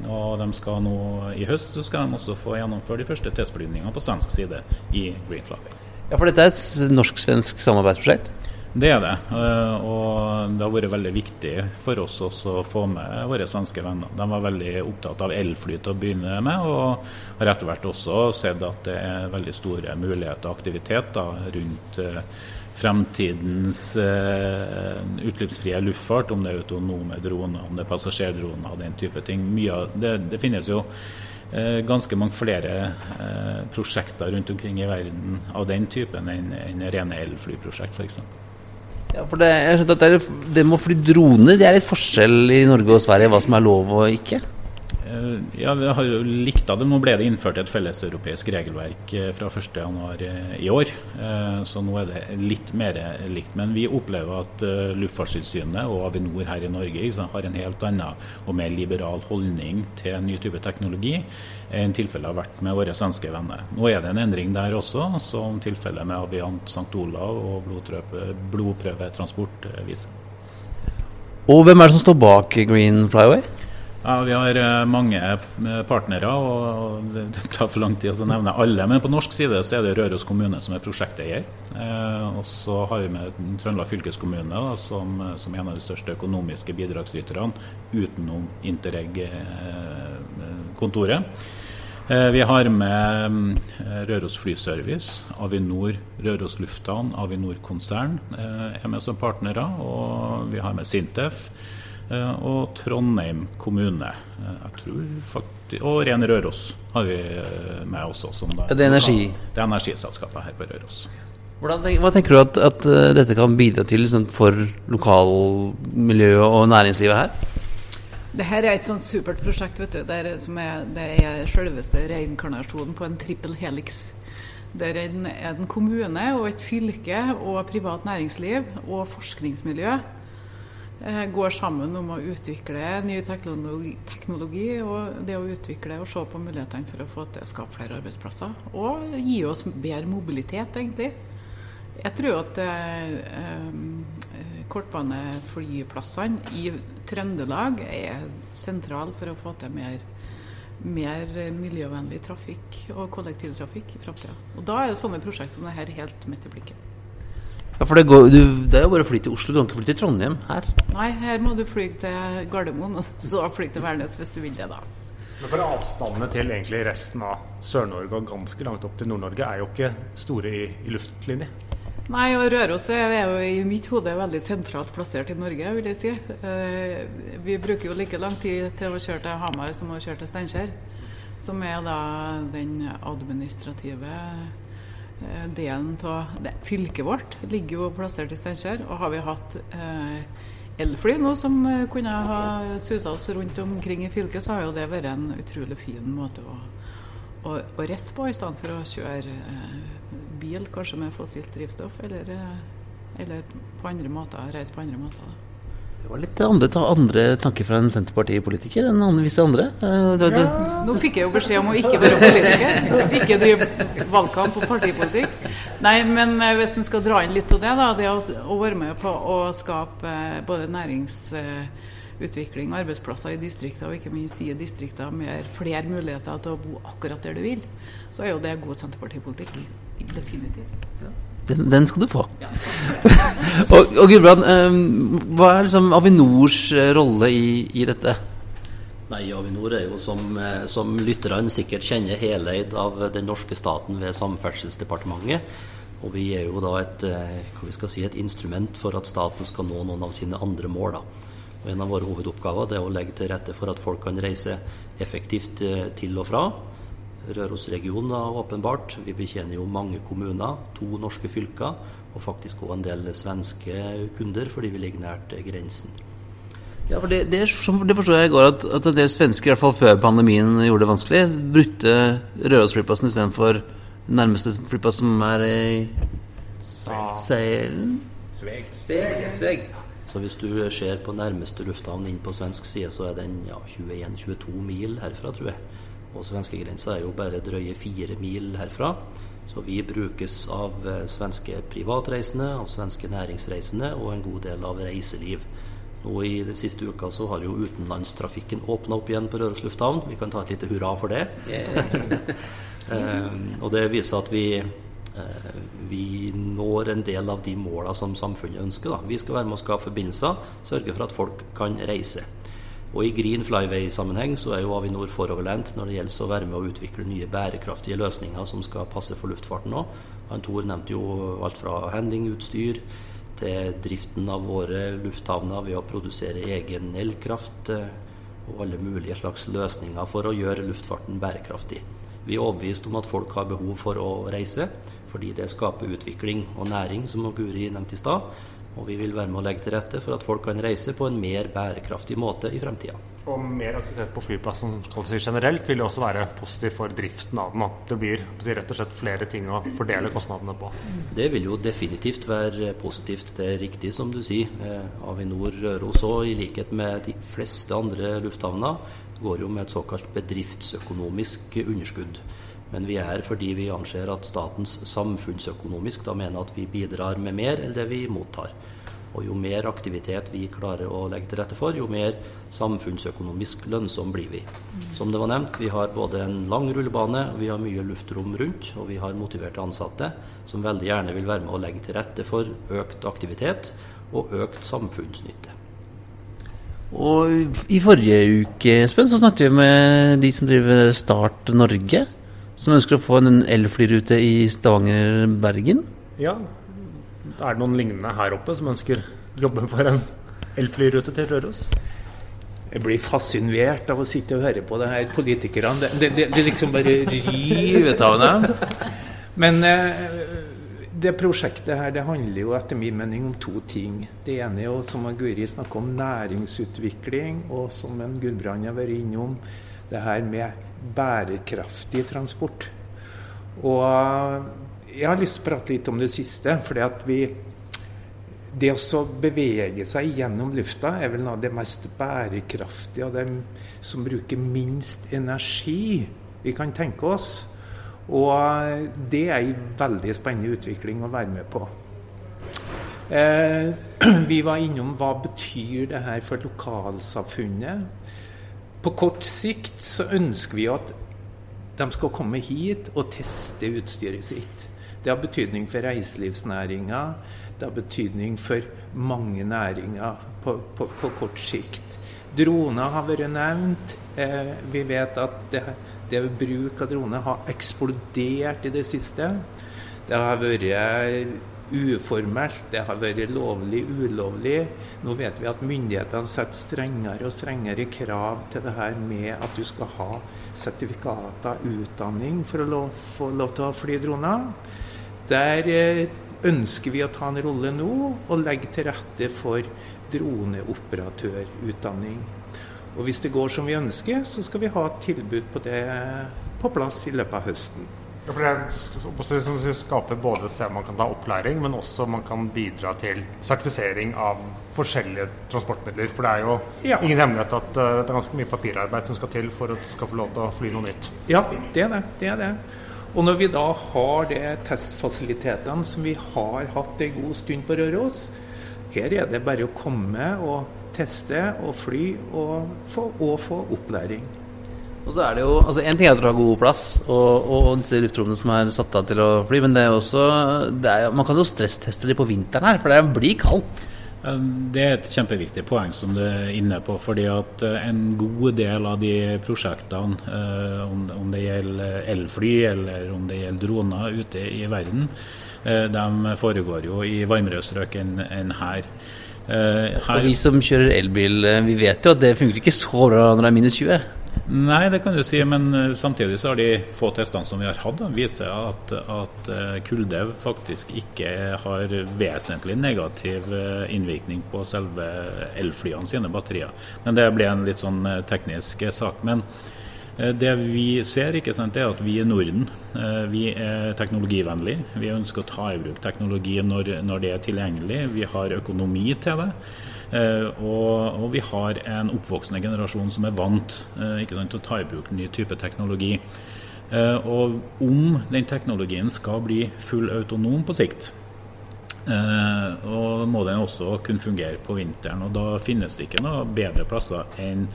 Og de skal nå i høst så skal de også få gjennomføre de første testflyvningene på svensk side i Green Flyway. Ja, for dette er et norsk-svensk samarbeidsprosjekt? Det er det. eh, Og det har vært veldig viktig for oss også å få med våre svenske venner. De var veldig opptatt av elfly til å begynne med, og har etter hvert også sett at det er veldig store muligheter og aktivitet da, rundt eh, fremtidens eh, utslippsfrie luftfart, om det er autonome droner, om det er passasjerdroner og den type ting. Av, det, det finnes jo eh, ganske mange flere eh, prosjekter rundt omkring i verden av den typen enn en rene elflyprosjekt, f.eks. Ja, for det, jeg skjønt at det, er, det med å fly droner, det er litt forskjell i Norge og Sverige hva som er lov og ikke? Eh, Ja, vi har jo likt av det. Nå ble det innført et felleseuropeisk regelverk eh, fra 1.1 i år. Eh, Så nå er det litt mer likt. Men vi opplever at eh, Luftfartstilsynet og Avinor her i Norge har en helt annen og mer liberal holdning til ny type teknologi enn tilfellet har vært med våre svenske venner. Nå er det en endring der også, som tilfellet med Aviant St. Olav og blodprøve, blodprøvetransport eh, viser. Og hvem er det som står bak Green Flyway? Ja, Vi har eh, mange eh, partnere, og det tar for lang tid å nevne alle. Men på norsk side så er det Røros kommune som er prosjekteier. Eh, og så har vi med Trøndelag fylkeskommune da, som, som en av de største økonomiske bidragsyterne utenom Interreg-kontoret. Vi har med Røros Flyservice, Avinor, Røros Lufthavn, Avinor konsern er med som partnere. Og vi har med Sintef og Trondheim kommune. Eh, Jeg tror faktisk, Og Ren Røros har vi med med også. Som da, Er det energi? Det er energiselskapet her på Røros. Hvordan, hva tenker du at, at eh, dette kan bidra til liksom, for lokalmiljøet og næringslivet her? Det her er et sånt supert prosjekt, vet du. Det er, som er, det er selveste reinkarnasjonen på en trippel helix. Der en, en kommune og et fylke og privat næringsliv og forskningsmiljø eh, går sammen om å utvikle ny teknologi, teknologi og det å utvikle og se på mulighetene for å få til å skape flere arbeidsplasser. Og gi oss bedre mobilitet, egentlig. Jeg tror at eh, eh, kortbaneflyplassene i Trøndelag er sentrale for å få til mer, mer miljøvennlig trafikk og kollektivtrafikk i framtida. Og da er sånne prosjekt som dette helt midt i blikket. Ja, for det, går, du, det er jo bare å fly til Oslo, du kan ikke fly til Trondheim her. Nei, her må du fly til Gardermoen, og så fly til Værnes hvis du vil det, da. Men for avstandene til egentlig resten av Sør-Norge og ganske langt opp til Nord-Norge er jo ikke store i, i luftlinje. Nei, og Røros er jo i mitt hode veldig sentralt plassert i Norge, vil jeg si. Eh, vi bruker jo like lang tid til å kjøre til Hamar som å kjøre til Steinkjer. Som er da den administrative delen av Fylket vårt ligger jo plassert i Steinkjer. Og har vi hatt eh, elfly nå som eh, kunne ha susa oss rundt omkring i fylket, så har jo det vært en utrolig fin måte å, å, å reise på, i stedet for å kjøre eh, bil, kanskje med fossilt drivstoff, eller, eh, eller på andre måter, reise på andre måter. Da. Det var litt andre, andre tanker fra en Senterpartipolitiker enn andre, visse andre. Eh, det, Ja, Nå fikk jeg jo beskjed om å ikke være politiker, ikke drive valgkamp og partipolitikk. Nei, men eh, hvis en skal dra inn litt av det, da, det å, være med på å skape eh, både næringsutvikling og arbeidsplasser i distrikter, og ikke minst gi distrikter mer, flere muligheter til å bo akkurat der du vil, så er jo det god senterpartipolitikk. Definitivt. Ja. Den, den, skal du få. Ja. og, og Gudbrand, um, hva er liksom Avinors eh, rolle i, i, dette? Nei, Avinor er jo som, eh, som lytterne sikkert kjenner heleid av den norske staten ved Samferdselsdepartementet. Og vi er jo da et, skal si, et instrument for at staten skal nå noen av sine andre mål. Og En av våre hovedoppgaver er å legge til rette for at folk kan reise effektivt til og fra Rørosregionen åpenbart. Vi betjener jo mange kommuner, to norske fylker, og faktisk òg en del svenske kunder, fordi vi ligger nært grensen. Ja, for Det, det, det forstår jeg i går, at, at en del svensker, i hvert fall før pandemien gjorde det vanskelig, brukte Rørosflyplassen istedenfor nærmeste flyplass, som er i Seilen? Sveg. Sveg. Sveg. Så hvis du ser på nærmeste lufthavn inn på svensk side, så er den ja, 21-22 mil herfra, tror jeg. Og svenskegrensa er jo bare drøye fire mil herfra. Så vi brukes av eh, svenske privatreisende, av svenske næringsreisende og en god del av reiseliv. Nå I den siste uka så har jo utenlandstrafikken åpna opp igjen på Røros lufthavn. Vi kan ta et lite hurra for det. eh, og det viser at vi, eh, vi når en del av de måla som samfunnet ønsker. Da. Vi skal være med å skape forbindelser, sørge for at folk kan reise. Og I Green Flyway-sammenheng så er jo Avinor foroverlent når det gjelder å være med å utvikle nye bærekraftige løsninger som skal passe for luftfarten òg. Tor nevnte jo alt fra handlingutstyr til driften av våre lufthavner ved å produsere egen elkraft eh, og alle mulige slags løsninger for å gjøre luftfarten bærekraftig. Vi er overbevist om at folk har behov for å reise, fordi det skaper utvikling og næring, som Guri nevnte i stad. Og vi vil være med å legge til rette for at folk kan reise på en mer bærekraftig måte i fremtida. Og mer aktivitet på flyplassen si generelt vil jo også være positivt for driften av den. At det blir rett og slett flere ting å fordele kostnadene på. Det vil jo definitivt være positivt. Det er riktig som du sier. Eh, Avinor Røros òg, i likhet med de fleste andre lufthavner, går jo med et såkalt bedriftsøkonomisk underskudd. Men vi er fordi vi anser at statens samfunnsøkonomisk da mener at vi bidrar med mer enn det vi mottar. Og jo mer aktivitet vi klarer å legge til rette for, jo mer samfunnsøkonomisk lønnsom blir vi. Som det var nevnt, vi har både en lang rullebane, vi har mye luftrom rundt, og vi har motiverte ansatte som veldig gjerne vil være med å legge til rette for økt aktivitet og økt samfunnsnytte. Og I forrige uke Espen, så snakket vi med de som driver Start Norge som ønsker å få en elflyrute i Stavanger-Bergen? Ja. Er det noen lignende her oppe som ønsker jobbe for en elflyrute til Røros? Jeg blir fascinert av å sitte og høre på det her politikerne. Det, det, det, det liksom bare river av dem. Men eh, det prosjektet her det handler jo etter min mening om to ting. Det ene er jo, som Guri snakker om, næringsutvikling. Og som en Gudbrand har vært innom, det her med bærekraftig transport. Og jeg har lyst til å prate litt om det siste. fordi at vi det å bevege seg gjennom lufta er vel noe av det mest bærekraftige og det som bruker minst energi vi kan tenke oss. Og det er en veldig spennende utvikling å være med på. Eh, vi var innom hva betyr det her for lokalsamfunnet. På kort sikt så ønsker vi at de skal komme hit og teste utstyret sitt. Det har betydning for reiselivsnæringa. Det har betydning for mange næringer på, på, på kort sikt. Droner har vært nevnt. Eh, vi vet at det, det bruk av droner har eksplodert i det siste. Det har vært uformelt, det har vært lovlig, ulovlig. Nå vet vi at myndighetene setter strengere og strengere krav til det her med at du skal ha sertifikater, utdanning, for å lov, få lov til å fly droner. Der eh, ønsker vi å ta en rolle nå og legge til rette for droneoperatørutdanning. Og hvis det går som vi ønsker, så skal vi ha et tilbud på det på plass i løpet av høsten. Ja, for det er skaper både sted man kan ta opplæring, men også man kan bidra til sertifisering av forskjellige transportmidler. For det er jo Ja. ingen hemmelighet at eh, det er ganske mye papirarbeid som skal til for at du skal få lov til å fly noe nytt. Ja, det er det. det er det. Og når vi da har de testfasilitetene som vi har hatt en god stund på Røros, her er det bare å komme og teste og fly og få, og få opplæring. Og så er det jo, altså En ting er at du har god plass og, og disse luftrommene som er satt av til å fly, men det er også det er, man kan jo stressteste de på vinteren her, for det blir kaldt. Det er et kjempeviktig poeng som du er inne på. fordi at eh, en god del av de prosjektene, eh, om det gjelder elfly eller om det gjelder droner ute i verden, eh, de foregår jo i varmere strøk enn her. her. Og vi som kjører elbil, vi vet jo at det funker ikke så bra når det er minus 20. Nei, det kan du si, men eh, samtidig så har de få testene som vi har hatt, viser at, at eh, kulde faktisk ikke har vesentlig negativ eh, innvirkning på selve elflyene sine batterier. Men det blir en litt sånn teknisk sak. Men det vi ser, ikke sant, er at vi i Norden vi er teknologivennlige. Vi ønsker å ta i bruk teknologi når, når det er tilgjengelig. Vi har økonomi til det. Eh, og, og vi har en oppvoksende generasjon som er vant eh, sant, til å ta i bruk ny type teknologi. Eh, og om den teknologien skal bli fullautonom på sikt, og må den også kunne fungere på vinteren. og Da finnes det ikke noe bedre plasser enn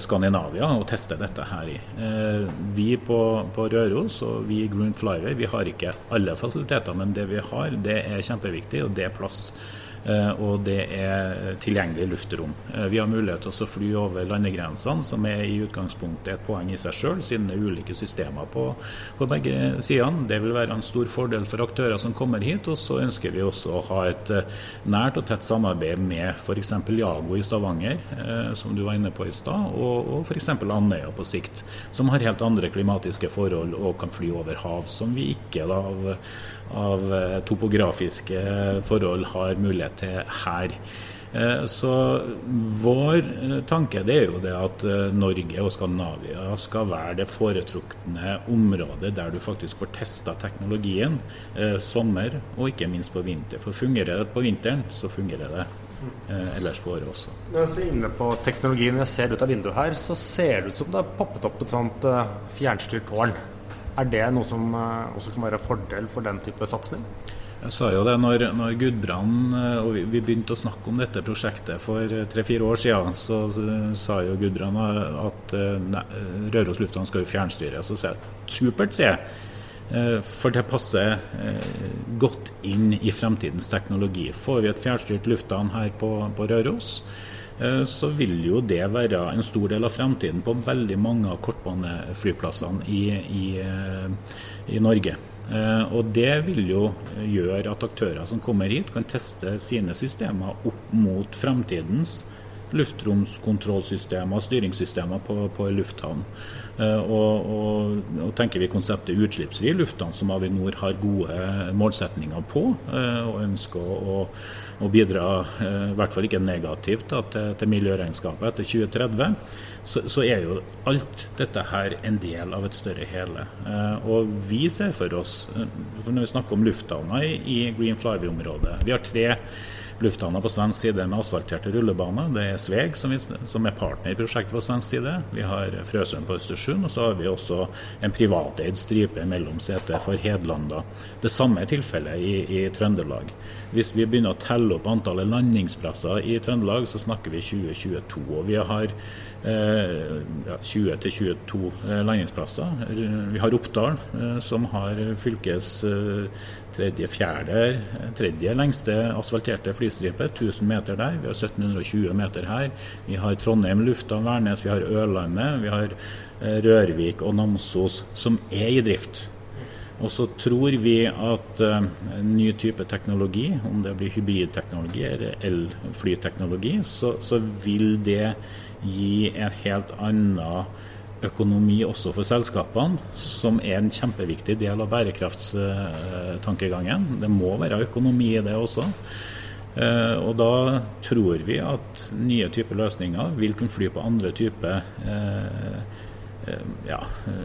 Skandinavia å teste dette her i. Vi på, på Røros og vi i Green Flyway vi har ikke alle fasiliteter, men det vi har, det er kjempeviktig, og det er plass. Eh, og det er tilgjengelig luftrom. Eh, Vi har mulighet til å fly over landegrensene, som er i utgangspunktet et poeng i seg sjøl, siden det er ulike systemer på, på begge sidene. Det vil være en stor fordel for aktører som kommer hit. Og så ønsker vi også å ha et eh, nært og tett samarbeid med f.eks. Jago i Stavanger, som du var inne på i stad, og, og f.eks. Andøya på sikt, som har helt andre klimatiske forhold og kan fly over hav, som vi ikke da, av, av eh, topografiske forhold har mulighet til her. Eh, Så vår eh, tanke det er jo det at Norge og Skandinavia skal være det foretrukne området der du faktisk får testa teknologien sommer og ikke minst på vinter. For fungerer det på vinteren, så fungerer det ellers på året også. Når vi er inne på teknologien, jeg ser ut av vinduet her, så ser det ut som det har poppet opp et sånt fjernstyrt tårn. Er det noe som eh, også kan være fordel for den type satsing? Jeg sa jo det når, når Gudbrand eh, og vi, vi begynte å snakke om dette prosjektet for eh, tre-fire år siden, så, så sa jo Gudbrand at nei, Røros lufthavn skal jo fjernstyres. Så sa jeg supert, sier jeg. For det passer godt inn i fremtidens teknologi. Får vi et fjernstyrt lufthavn her på, på Røros, så vil jo det være en stor del av fremtiden på veldig mange av kortbaneflyplassene i, i, eh, i Norge. Eh, Og det vil jo gjøre at aktører som kommer hit, kan teste sine systemer opp mot fremtidens luftromskontrollsystemer styringssystemer på, på lufthavn. Eh, Og, og, og tenker vi konseptet utslippsfri lufthavn, som Avinor har gode målsetninger på, eh, og ønsker å, å bidra, eh, i hvert fall ikke negativt, da, til, til miljøregnskapet etter 2030, så, så er jo alt dette her en del av et større hele. Og vi ser for oss, for når vi snakker om lufthavner i, i Green Flyway-området Vi har tre lufthavner på svensk side med asfalterte rullebaner. Det er Sveg som, vi, som er partner i prosjektet på svensk side. Vi har Frøsund på Østersund, og så har vi også en privateid stripe mellom seter for Hedlanda. Det samme er tilfellet i, i Trøndelag. Hvis vi begynner å telle opp antallet landingsplasser i Trøndelag, så snakker vi 2022. Og vi har eh, 20-22 eh, landingsplasser. Vi har Oppdal, eh, som har fylkes eh, tredje, fjerde, tredje lengste asfalterte flystripe. 1000 meter der. Vi har 1720 meter her. Vi har Trondheim lufthavn, Værnes, vi har Ørlandet, vi har eh, Rørvik og Namsos, som er i drift. Og så tror vi at uh, ny type teknologi, om det blir hybridteknologi eller elflyteknologi, så, så vil det gi en helt annen økonomi også for selskapene, som er en kjempeviktig del av bærekraftstankegangen. Det må være økonomi i det også. Uh, og da tror vi at nye typer løsninger vil kunne fly på andre typer uh, ja,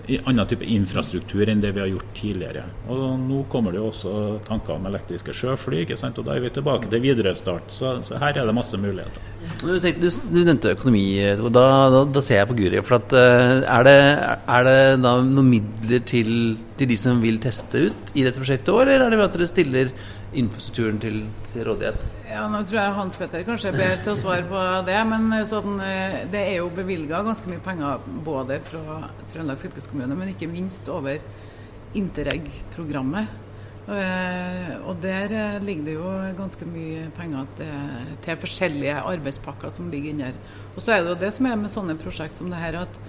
i annen type infrastruktur enn det vi har gjort tidligere. Og Nå kommer det jo også tanker om elektriske sjøfly, og da er vi tilbake til Widerøe-start. Så, så, her er det masse muligheter. Du, du, du nevnte økonomi, da, da, da, ser jeg på Guri. for at, er, det, er det da noen midler til, til, de som vil teste ut i dette prosjektet, eller er det ved at dere stiller infrastrukturen til, til, rådighet? Ja, Nå tror jeg Hans Petter kanskje er bedre til å svare på det. Men sånn, det er jo bevilga ganske mye penger både fra Trøndelag fylkeskommune, men ikke minst over Interreg-programmet. Og der ligger det jo ganske mye penger til, til forskjellige arbeidspakker som ligger inni her. Og så er det jo det som er med sånne prosjekt som det her, at,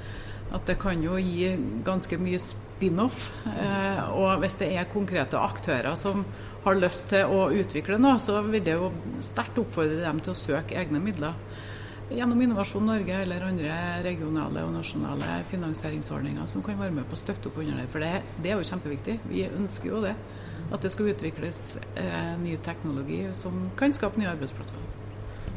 at det kan jo gi ganske mye spin-off. Og hvis det er konkrete aktører som har lyst til å utvikle noe, så vil det jo sterkt oppfordre dem til å søke egne midler. Gjennom Innovasjon Norge eller andre regionale og nasjonale finansieringsordninger som kan være med på å støtte opp under det. For det, det er jo kjempeviktig. Vi ønsker jo det. At det skal utvikles eh, ny teknologi som kan skape nye arbeidsplasser.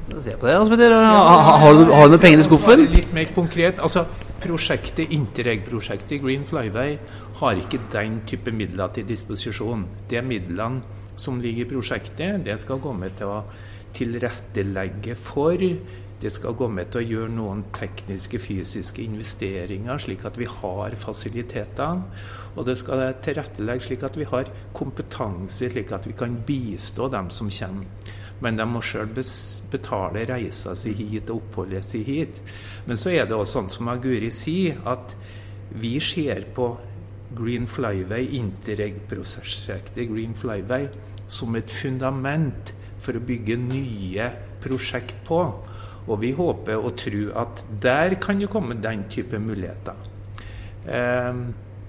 Da ser jeg på det. Altså, Peter, har, du, har du noen penger i skuffen? Litt mer konkret. altså Prosjektet, Interreg-prosjektet Green Flyway har ikke den type midler til disposisjon. De midlene som ligger i prosjektet, det skal gå med til å tilrettelegge for. Det skal gå med til å gjøre noen tekniske, fysiske investeringer, slik at vi har fasilitetene. Og det skal tilrettelegge slik at vi har kompetanse, slik at vi kan bistå dem som kommer. Men de må sjøl betale reisa si hit og oppholdet si hit. Men så er det også sånn som Aguri sier, at vi ser på Green Flyway, Interreg-prosjektet Green Flyway, som et fundament for å bygge nye prosjekt på. Og vi håper og tror at der kan det komme den type muligheter. Eh,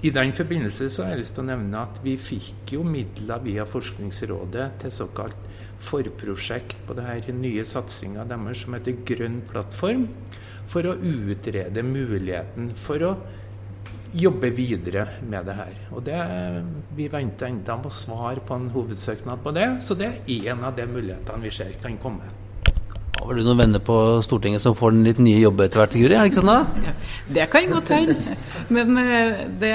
I den forbindelse så har jeg lyst til å nevne at vi fikk jo midler via Forskningsrådet til såkalt forprosjekt på denne nye satsinga deres som heter Grønn plattform, for å utrede muligheten for å jobbe videre med det her. Og det, Vi venter enda på svar på en hovedsøknad på det, så det er en av de mulighetene vi ser kan komme. Har du noen venner på Stortinget som får en litt nye jobb etter hvert, Guri? Er det ikke sånn da? Ja, det kan godt hende. Men eh, det,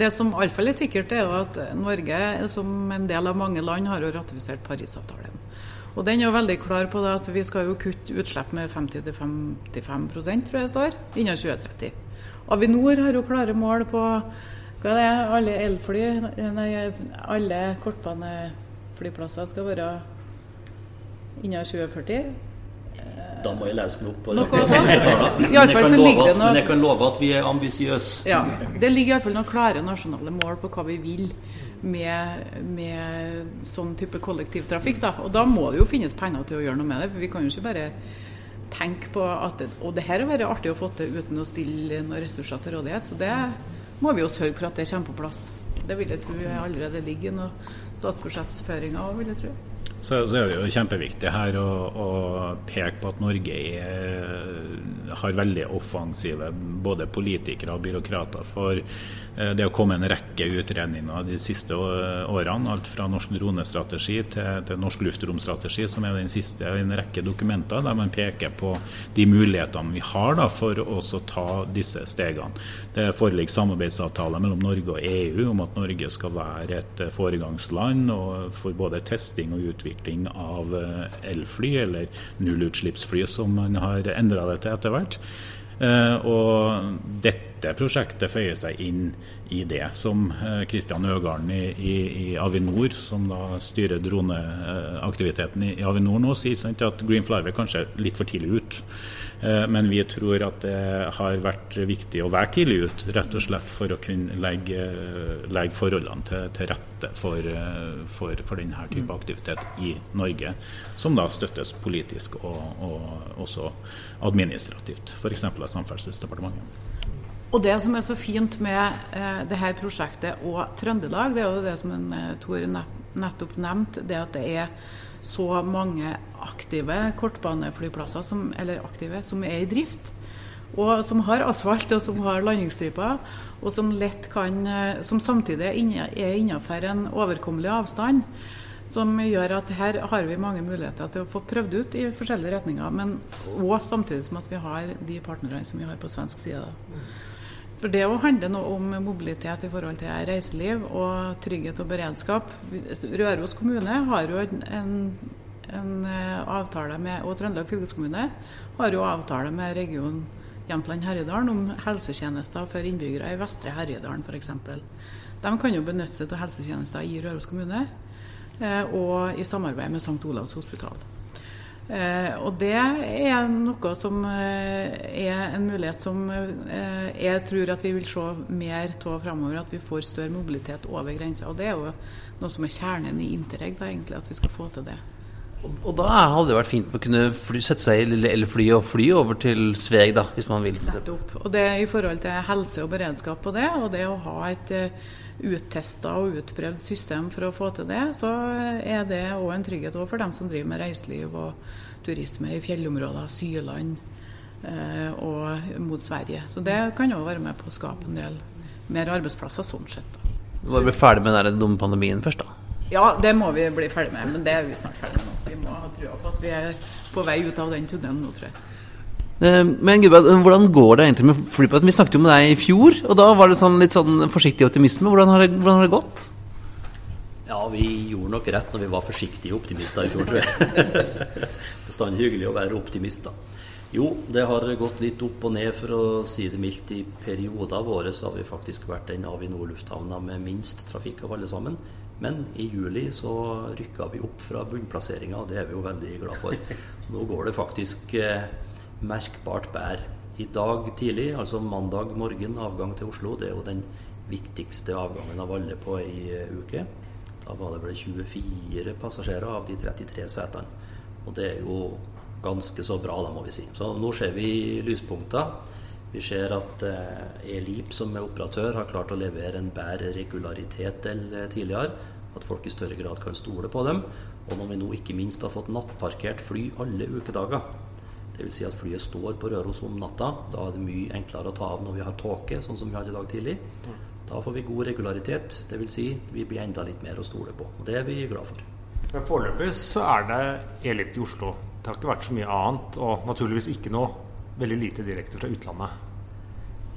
det som iallfall er sikkert, er jo at Norge, som en del av mange land, har jo ratifisert Parisavtalen. Og den er jo veldig klar på det at vi skal jo kutte utslipp med 50-55 tror jeg det står, innen 2030. Avinor har jo klare mål på hva er det, alle elfly Nei, alle kortbaneflyplasser skal være innen 2040. Da må jeg lese meg opp på noe sånt. I alle fall så ligger det noe Men jeg kan love at vi er ambisiøse. Ja, det ligger iallfall noen klare nasjonale mål på hva vi vil med, med sånn type kollektivtrafikk. Da. Og da må det jo finnes penger til å gjøre noe med det. For vi kan jo ikke bare tenke på at Og det her har være artig å få til uten å stille noen ressurser til rådighet. Så det må vi jo sørge for at det kommer på plass. Det vil jeg tro allerede ligger noen statsbudsjettføringer òg, vil jeg tro. Så, så, er det jo kjempeviktig her å, å peke på at Norge er, har veldig offensive både politikere og byråkrater. For det har kommet en rekke utredninger de siste årene. Alt fra norsk dronestrategi til, til norsk luftromstrategi, som er den siste i en rekke dokumenter der man peker på de mulighetene vi har da, for å ta disse stegene. Det foreligger samarbeidsavtaler mellom Norge og EU om at Norge skal være et foregangsland for både testing og utvikling av eh, elfly, eller nullutslippsfly som man har endra det til etter hvert. Eh, og dette prosjektet føyer seg inn i det, som Kristian Øgarden i, i, i, Avinor, som da styrer droneaktiviteten i, i Avinor nå, sier at Green Flyway kanskje er litt for tidlig ut. Eh, men vi tror at det har vært viktig å være tidlig ut, rett og slett for å kunne legge, legge forholdene til, til rette for, eh, for, for, denne type mm. aktivitet i Norge, som da støttes politisk og, og også administrativt, f.eks. av Samferdselsdepartementet. Og Det som er så fint med eh, det her prosjektet og Trøndelag, det er jo det som en, eh, Tor nettopp nevnte, det at det er så mange aktive kortbaneflyplasser som, eller aktive, som er i drift. Og som har asfalt og som har landingsstriper, og som, lett kan, eh, som samtidig er innenfor en overkommelig avstand. Som gjør at her har vi mange muligheter til å få prøvd ut i forskjellige retninger. Men òg samtidig som at vi har de partnerne som vi har på svensk side. For Det å handle noe om mobilitet i forhold til reiseliv og trygghet og beredskap. Røros kommune har jo en, en eh, avtale med, og Trøndelag fylkeskommune har jo avtale med region Jämtland Herjedalen om helsetjenester for innbyggere i Vestre Herjedalen f.eks. De kan jo benytte seg av helsetjenester i Røros kommune, eh, og i samarbeid med St. Olavs hospital. Eh, og det er noe som er en mulighet som jeg tror at vi vil se mer av framover. At vi får større mobilitet over grensa. Og det er jo noe som er kjernen i Interreg, da, egentlig, at vi skal få til det. Og, da hadde det vært fint å kunne fly, sette seg i elfly og fly over til Sveg, da, hvis man vil. Nettopp. Og det i forhold til helse og beredskap på det, og det å ha et uttesta og utprøvd system for å få til det, så er det òg en trygghet for dem som driver med reiseliv og turisme i fjellområder, Syland eh, og mot Sverige. Så det kan òg være med på å skape en del mer arbeidsplasser sånn sett. Du må bli ferdig med den dumme pandemien først, da? Ja, det må vi bli ferdig med, men det er vi snart ferdig med nå. Vi må ha trua på at vi er på vei ut av den tunnelen nå, tror jeg. Eh, men Gudbjørn, hvordan går det egentlig med flyplassen? Vi snakket jo med deg i fjor, og da var det sånn, litt sånn forsiktig optimisme. Hvordan har, det, hvordan har det gått? Ja, vi gjorde nok rett når vi var forsiktige optimister i fjor, tror jeg. Bestandig hyggelig å være optimist, da. Jo, det har gått litt opp og ned, for å si det mildt. I perioder av året så har vi faktisk vært den Avinor-lufthavna med minst trafikk av alle sammen. Men i juli så rykka vi opp fra bunnplasseringa, og det er vi jo veldig glad for. Så nå går det faktisk eh, merkbart bedre. I dag tidlig, altså mandag morgen, avgang til Oslo, det er jo den viktigste avgangen av alle på ei eh, uke. Da var det vel 24 passasjerer av de 33 setene. Og det er jo ganske så bra, da, må vi si. Så nå ser vi lyspunkter. Vi ser at eh, Elip som er operatør har klart å levere en bedre regularitet enn eh, tidligere. At folk i større grad kan stole på dem. Og når vi nå ikke minst har fått nattparkert fly alle ukedager, Dvs. Si at flyet står på Røros om natta. Da er det mye enklere å ta av når vi har tåke, sånn som vi hadde i dag tidlig. Da får vi god regularitet. Dvs. Si, vi blir enda litt mer å stole på. Og det er vi glad for. Men Foreløpig så er det Elip i Oslo. Det har ikke vært så mye annet, og naturligvis ikke noe veldig lite direkte fra utlandet.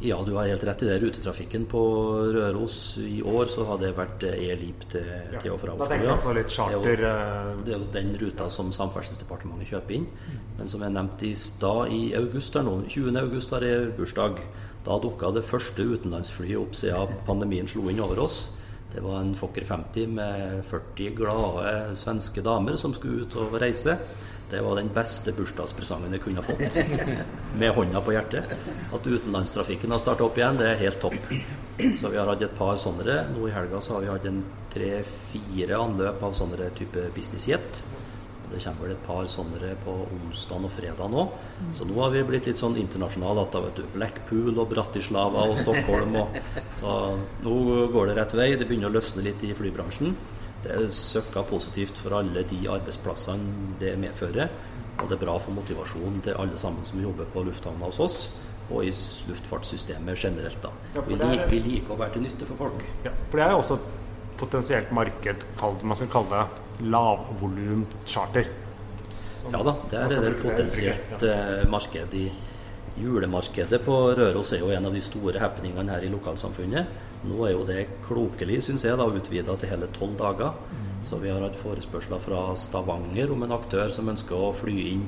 Ja, du har helt rett i det. Rutetrafikken på Røros i år så har det vært E-Lip til, ja. til og fra Oslo. Da tenker jeg altså litt charter. Det er, jo, det er jo den ruta som Samferdselsdepartementet kjøper inn. Mm. Men som jeg nevnte i stad, i august her nå, 20. august har jeg bursdag. Da dukka det første utenlandsflyet opp siden pandemien slo inn over oss. Det var en Fokker 50 med 40 glade svenske damer som skulle ut og reise. Det var den beste bursdagspresangen jeg kunne fått. Med hånda på hjertet. At utenlandstrafikken har starta opp igjen, det er helt topp. Så vi har hatt et par sånne. Nå i helga så har vi hatt en tre-fire anløp av sånne type business jet. Det kommer vel et par sånne på onsdag og fredag nå. Så nå har vi blitt litt sånn internasjonale. Blackpool og Bratislava og Stockholm. Og, så nå går det rett vei. Det begynner å løsne litt i flybransjen. Det er søkka positivt for alle de arbeidsplassene det medfører. Og det er bra for motivasjonen til alle sammen som jobber på lufthavna hos oss. Og i luftfartssystemet generelt. da. Ja, vi, er, vi, liker å være til nytte for folk. Ja, for det er jo også et potensielt marked, man skal kalle det lavvolum charter. Ja da, det er et potensielt uh, marked. i Julemarkedet på Røros er jo en av de store happeningene her i lokalsamfunnet. Nå er jo det klokelig, syns jeg, da, utvida til hele tolv dager. Så vi har hatt forespørsler fra Stavanger om en aktør som ønsker å fly inn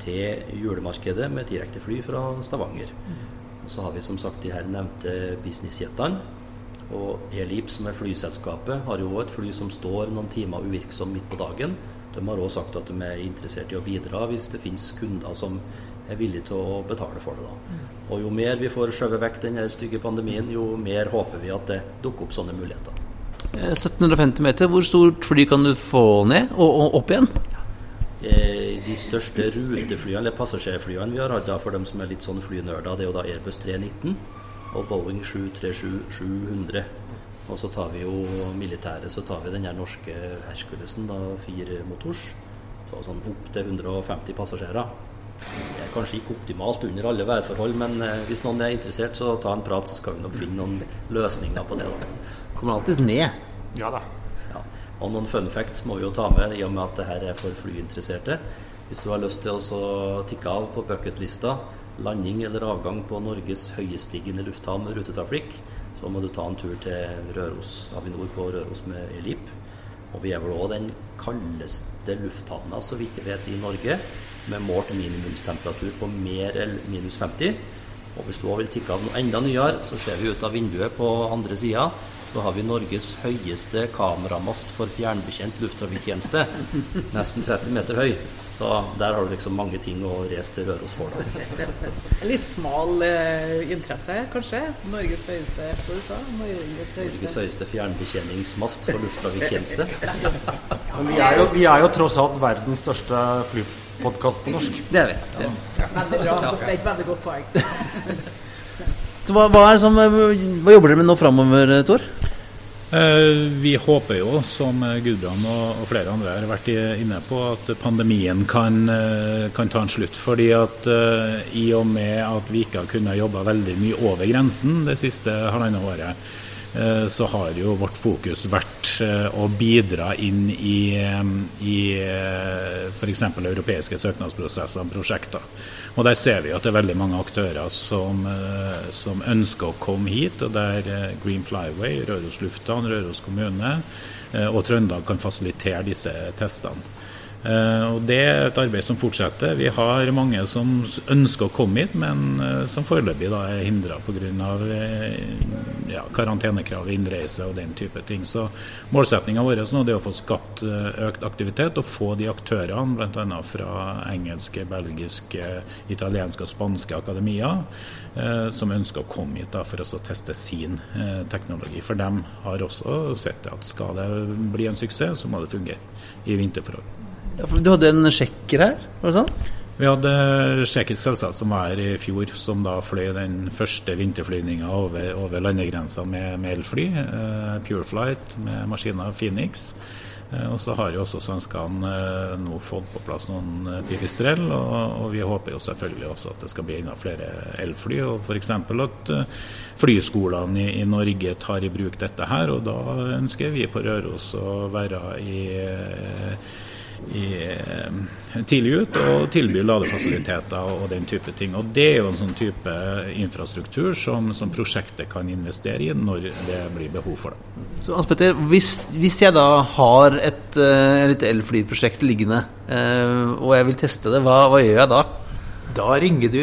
til julemarkedet med direkte fly fra Stavanger. Og så har vi som sagt de her nevnte businessjetene. Og Elip, som er flyselskapet, har jo et fly som står noen timer uvirksom midt på dagen. De har også sagt at de er interessert i å bidra hvis det finnes kunder som er villig til å betale for det. da. Og jo mer vi får skjøvet vekk den stygge pandemien, jo mer håper vi at det dukker opp sånne muligheter. Eh, 1750 meter, hvor stort fly kan du få ned og, og opp igjen? Eh, De største ruteflyene, eller passasjerflyene vi har hatt for dem som er litt sånn flynerder, det er jo da Airbus 319 og Boeing 737-700. Og så tar vi jo militæret, så tar vi den her norske Herkulesen, da fire motors. Så sånn opp til 150 passasjerer. Det er kanskje ikke optimalt under alle værforhold, men eh, hvis noen er interessert, så ta en prat, så skal vi nok finne noen løsninger på det. da. Kommer alltids ned. Ja da. Ja. Og noen fun facts må vi jo ta med, i og med at det her er for flyinteresserte. Hvis du har lyst til å tikke av på bucketlista landing eller avgang på Norges høyestliggende lufthavn med rutetrafikk, så må du ta en tur til Røros, Avinor på Røros med Elip. Og vi er vel òg den kaldeste lufthavna, så vidt jeg vet, i Norge, med målt minimumstemperatur på mer eller minus 50. Og hvis du òg vil tikke av noe enda nyere, så ser vi ut av vinduet på andre sida. Så har vi Norges høyeste kameramast for fjernbetjent lufttrafikktjeneste. Nesten 30 meter høy. Så der har du liksom mange ting å reise til Røros for. da. Litt smal eh, interesse, kanskje. Norges høyeste hva du sa? Norges høyeste Norges høyeste fjernbetjeningsmast for lufttrafikktjeneste. Men vi er, jo, vi er jo tross alt verdens største flypodkast på norsk. Det er vi. Veldig bra. Det er et veldig godt poeng. Så hva, hva, er det som, hva jobber dere med nå framover, Tor? Eh, Vi håper jo, som Gudbrand og og flere andre har vært i- inne på, at pandemien kan, eh, kan ta en slutt. Fordi at eh, i og med at vi ikke har kunnet jobbe veldig mye over grensen det siste halvannet året, eh, så har jo vårt fokus vært eh, å bidra inn i, eh, i f.eks. europeiske søknadsprosesser og prosjekter. Og Der ser vi at det er veldig mange aktører som, eh, som ønsker å komme hit. og Der eh, Green Flyway, Røros lufthavn, Røros kommune eh, og Trøndelag kan fasilitere disse testene. Eh, og Det er et arbeid som fortsetter. Vi har mange som ønsker å komme hit, men eh, som foreløpig da er hindra pga. Ja, karantenekrav, innreise og den type ting. Så Målsettinga vår nå er å få skapt eh, økt aktivitet og få de aktørene, bl.a. fra engelske, belgiske, italienske og spanske akademier, eh, som ønsker å komme hit da, for å teste sin eh, teknologi. For de har også sett at skal det bli en suksess, så må det fungere i vinterforhold. Du hadde en sjekker her, var det sånn? Vi hadde tsjekkisk selskap som var her i fjor, som da fløy den første vinterflyvninga over, over landegrensa med, med elfly. Eh, Pureflight med maskiner Phoenix. Eh, og så har jo også svenskene eh, nå fått på plass noen eh, Pipistrel, og, og vi håper jo selvfølgelig også at det skal bli enda flere elfly. Og f.eks. at eh, flyskolene i, i Norge tar i bruk dette her, og da ønsker vi på Røros å være i eh, i, eh, tidlig ut og tilby ladefasiliteter og den type ting. Og Det er jo en sånn type infrastruktur som, som prosjektet kan investere i når det blir behov for det. Så Hans Petter, hvis, hvis jeg da har et et elflyprosjekt liggende, eh, og jeg vil teste det, hva, hva gjør jeg da? Da ringer du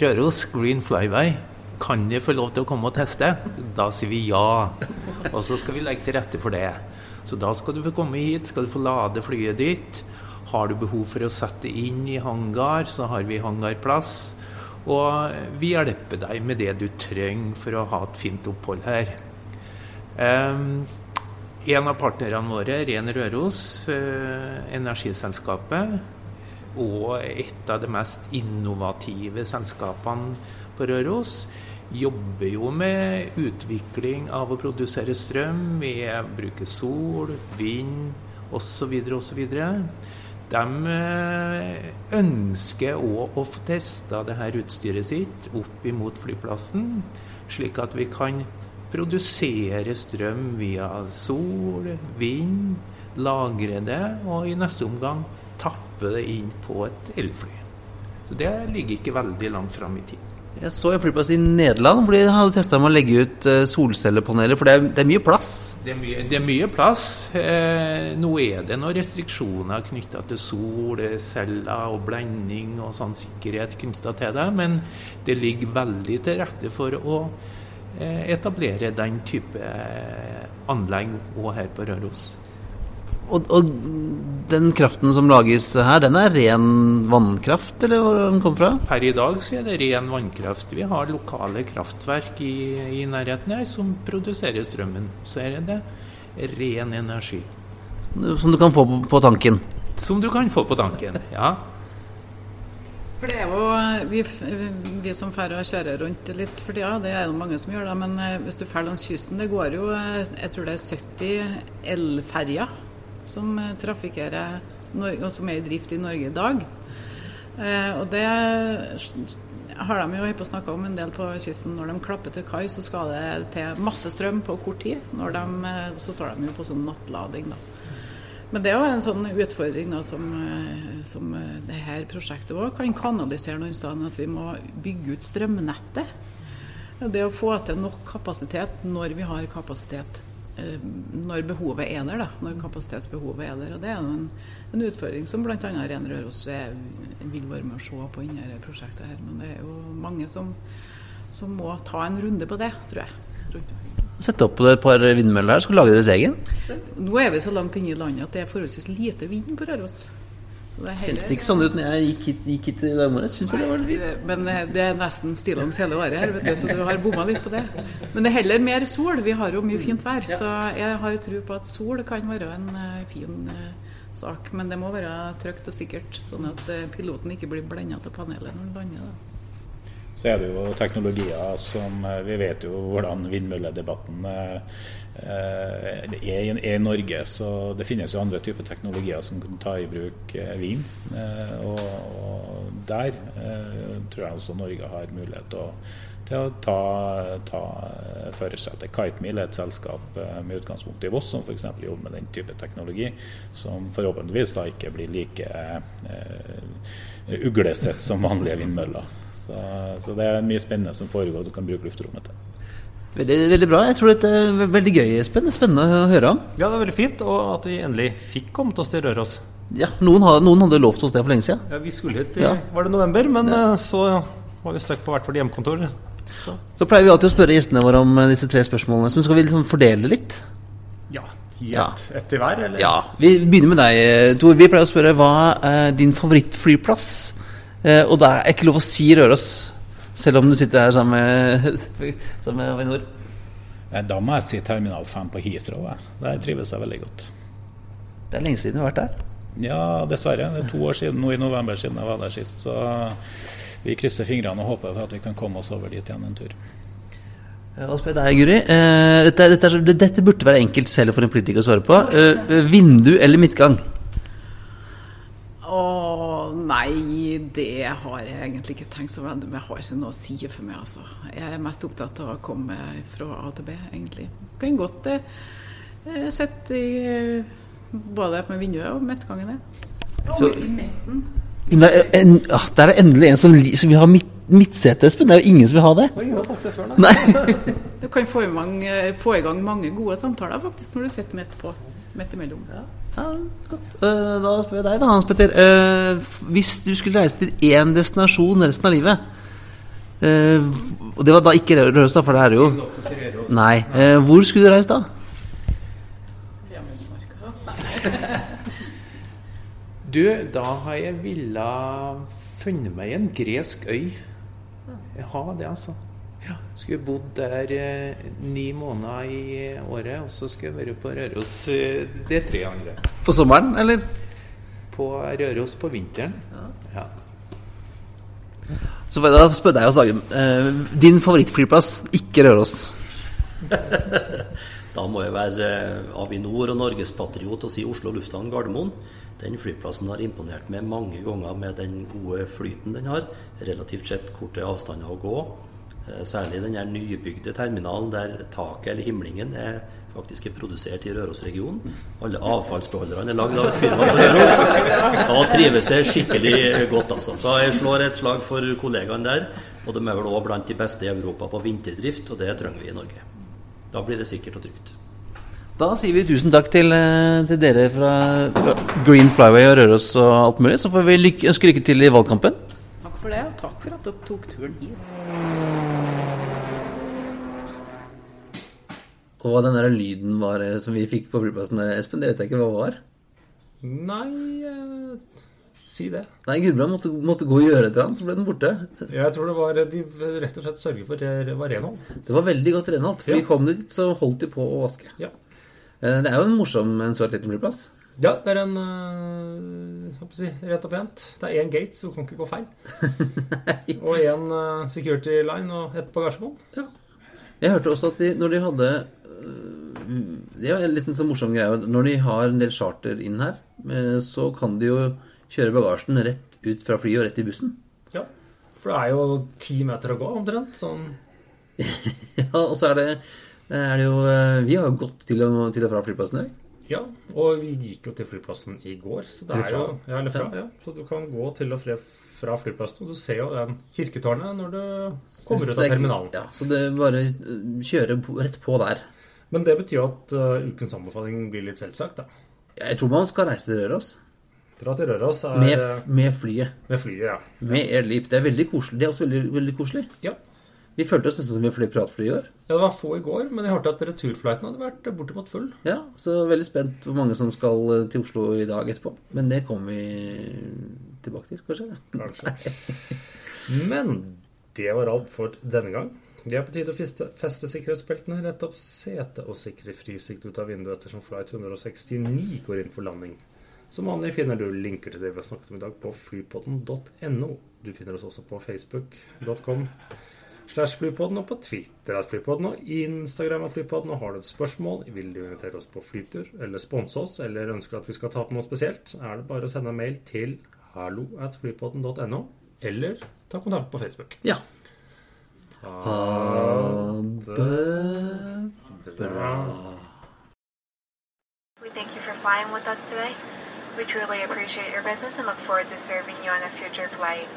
Røros Green Flyway. Kan jeg få lov til å komme og teste? Da sier vi ja. Og så skal vi legge til rette for det. Så da skal du få komme hit, skal du få lade flyet ditt. Har du behov for å sette inn i hangar, så har vi hangarplass. Og vi hjelper deg med det du trenger for å ha et fint opphold her. Um, en av partnerne våre, Ren Røros, uh, energiselskapet, og et av de mest innovative selskapene på Røros, jobber jo med utvikling av å produsere strøm. Vi bruker sol, vind osv. osv. De ønsker òg å få testa det her utstyret sitt opp imot flyplassen, slik at vi kan produsere strøm via sol, vind, lagre det og i neste omgang tappe det inn på et elfly. Så det ligger ikke veldig langt fram i tid. Jeg så en flyplass i Nederland hvor de hadde testa med å legge ut eh, solcellepaneler, for det er, det er mye plass. Det er mye, det er mye plass. Eh, nå er det noen restriksjoner knytta til solceller og blending og sånn sikkerhet knytta til det, men det ligger veldig til rette for å eh, etablere den type eh, anlegg òg her på Røros. Og, og den kraften som lages her, den er ren vannkraft, eller hvor den kommer fra? Per i dag så er det ren vannkraft. Vi har lokale kraftverk i, i nærheten her som produserer strømmen. Så er det ren energi. Som du kan få på, på tanken? Som du kan få på tanken, ja. For det er jo vi, vi som drar og kjører rundt litt for tida, det er det mange som gjør, da. Men eh, hvis du drar langs kysten, det går jo eh, jeg tror det er 70 elferjer som eh, trafikkerer Norge, og som er i drift i Norge i dag. Eh, og det har de jo snakke om en del på kysten. Når de klapper til kai, så skal det til masse strøm på kort tid. Når de, eh, så står de jo på sånn nattlading, da. Men det er jo en sånn utfordring da, som, eh, som det her prosjektet òg kan kanalisere noen steder. At vi må bygge ut strømnettet. Det å få til nok kapasitet når vi har kapasitet. Eh, Når behovet er der, da. Når kapasitetsbehovet er der. Og det er en, en utfordring som bl.a. Ren Røros vil være med å se på inni dette prosjektet her. Men det er jo mange som, som må ta en runde på det, tror jeg. Rundt omkring. Sette opp et par vindmøller her, skal lage deres egen? Nå er vi så langt inne i landet at det er forholdsvis lite vind på Røros. Kjentes ikke sånn ut når jeg gikk hit, gikk hit i dag morges. Syns jeg det var litt fint. Men eh, det er nesten stillongs hele året her, vet du, så du har bomma litt på det. Men det er heller mer sol. Vi har jo mye fint vær. Så jeg har tro på at sol kan være en eh, fin eh, sak. Men det må være trygt og sikkert, sånn at piloten ikke blir blenda til panelet når han lander. Så er det jo teknologier som eh, Vi vet jo hvordan vindmølledebatten eh, eh, er, i, Norge. Så det finnes jo andre typer teknologier som kan ta i bruk vin og, der tror jeg også Norge har mulighet til å, til å ta, ta førersetet. Kitemil er et selskap med utgangspunkt i Voss som f.eks. jobber med den type teknologi, som forhåpentligvis da ikke blir like uglesett som vanlige vindmøller. Så, så det er mye spennende som foregår du kan bruke luftrommet til. Veldig, veldig bra. Jeg tror dette er veldig gøy, Espen. Spennende å høre om. Ja, det er veldig fint, og at vi endelig fikk kommet oss til Røros. Ja, Noen hadde, noen hadde lovt oss det for lenge siden. Ja, vi skulle hit i Ja. var det november, men ja. så var vi stuck på hvert vårt hjemmekontor. Så. Så pleier vi alltid å spørre gjestene våre om eh, disse tre spørsmålene. Men skal vi liksom fordele litt? Ja, gi Ja. et, et hver, eller? Ja, Vi begynner med deg, eh, Tor. Vi pleier å spørre hva er din favorittflyplass? Eh, og det er ikke lov å si Røros, selv om du sitter her sammen med, sammen med Avinor. Da må jeg si Terminal 5 på Heathrow. Jeg. Der trives jeg veldig godt. Det er lenge siden du har vært der. Ja, dessverre. Det er to år siden nå i november siden jeg var der sist. Så vi krysser fingrene og håper for at vi kan komme oss over dit igjen en tur. Eh, Og spør deg, Guri. Eh, dette, dette, dette burde være enkelt selv for en politiker å svare på. Eh, vindu eller midtgang? Å nei, det har jeg egentlig ikke tenkt så veldig Jeg har ikke noe å si for meg, altså. Jeg er mest opptatt av å komme fra A til B, egentlig. Kan godt eh, eh, sitte i eh, både med vinduet og midtgangen. jeg. Så- Og i midten. En, ah, der er endelig en som, som vil ha midt, midtsete, Espen. Det er jo ingen som vil ha det. Oi, ingen har sagt det før, Nei. Du kan få i, mange, få i gang mange gode samtaler faktisk når du sitter midt på. Midt imellom. Ja, godt. Eh, da spør jeg deg, da, Hans Petter. Eh, hvis du skulle reise til én destinasjon resten av livet eh, Og det var da ikke Rø- Røros, da, for det er jo. Nei. Eh, hvor skulle du reist da? Du, da har jeg ville funnet meg en gresk øy. Jeg har det, altså. Ja, skulle bodd der eh, ni måneder i året, og så skulle jeg være på Røros eh, det tre ganger. På sommeren, eller? På Røros på vinteren. Ja. Så får jeg da spørre deg, Hans Dagen. Eh, din favorittflyplass, ikke Røros. Da må jeg være eh, Avinor og norgespatriot og si Oslo lufthavn Gardermoen. Den flyplassen har imponert meg mange ganger med den gode flyten den har. Relativt sett korte avstander å gå. Eh, Særlig den her nybygde terminalen der taket eller himlingen er faktisk er produsert i Rørosregionen. Alle avfallsbeholderne er lagd av et firma på Røros. Da trives jeg skikkelig godt, altså. Så jeg slår et slag for kollegaene der. Og de er vel òg blant de beste i Europa på vinterdrift, og det trenger vi i Norge. Da blir det sikkert og trygt. Da sier vi tusen takk til, eh, til dere fra, fra Green Flyway og Røros og alt mulig. Så får vi lykke, ønske lykke til i valgkampen. Takk for det, og takk for at dere tok turen hit. Og hva den der lyden var eh, som vi fikk på flyplassen, eh, Espen, det vet jeg ikke hva det var. Nei, eh, si det. Nei, Gudbrand måtte, måtte gå og gjøre et eller annet, så ble den borte. Jeg tror det var de rett og slett sørger for det var renhold. Det var veldig godt renhold. For Ja. vi kom dit, så holdt de på å vaske. Ja. Eh, Det er jo en morsom, en søt liten flyplass. Ja, det er en øh, si, Rett og pent. Det er én gate, så du kan ikke gå feil. og én security line og et bagasjebånd. Jeg hørte også at de, når de hadde øh, Det er en liten sånn morsom greie. Når de har en del charter inn her, eh, så kan de jo kjøre bagasjen rett ut fra flyet og rett i bussen. Ja. For det er jo ti meter å gå, omtrent. Sånn Ja, og så er det, er det jo eh, Vi har jo gått til og, til og fra flyplassen i dag. Ja, og vi gikk jo til flyplassen i går. Så det er jo ja, eller fra, ja. Så du kan gå til og fra, fra flyplassen, og du ser jo den kirketårnet når du kommer ut av er- terminalen. Ja, så det bare kjører rett på der. Men det betyr at uh, ukens anbefaling blir litt selvsagt, da. Jeg tror man skal reise til Røros. Dra til Røros er Med, f- med flyet. Med flyet, ja. Med Airleap. Det er veldig koselig. Det er også veldig, veldig koselig. Ja. Vi følte oss nesten som vi fløy privatfly i år. Ja, det var få i går, men jeg hørte at returflighten hadde vært bortimot full. Ja, så veldig spent hvor mange som skal til Oslo i dag etterpå. Men det kommer vi tilbake til, kanskje. Kanskje. Men det var alt for denne gang. Det er på tide å feste, feste sikkerhetsbeltene, rette opp setet og sikre frisikt ut av vinduet ettersom flight 169 går inn for landing. Som vanlig finner du linker til det vi har snakket om i dag på flypodden.no. Du finner oss også på facebook.com slash flypodden og på Twitter at flypodden og Instagram at flypodden. Og har du et spørsmål, vil du invitere oss på flytur eller sponse oss, eller ønsker at vi skal ta på noe spesielt, er det bare å sende en mail til hallo at flypodden.no, eller ta kontakt på Facebook. Ja. Ha det bra. We thank you for flying with us today. We truly appreciate your business and look forward to serving you on a future flight.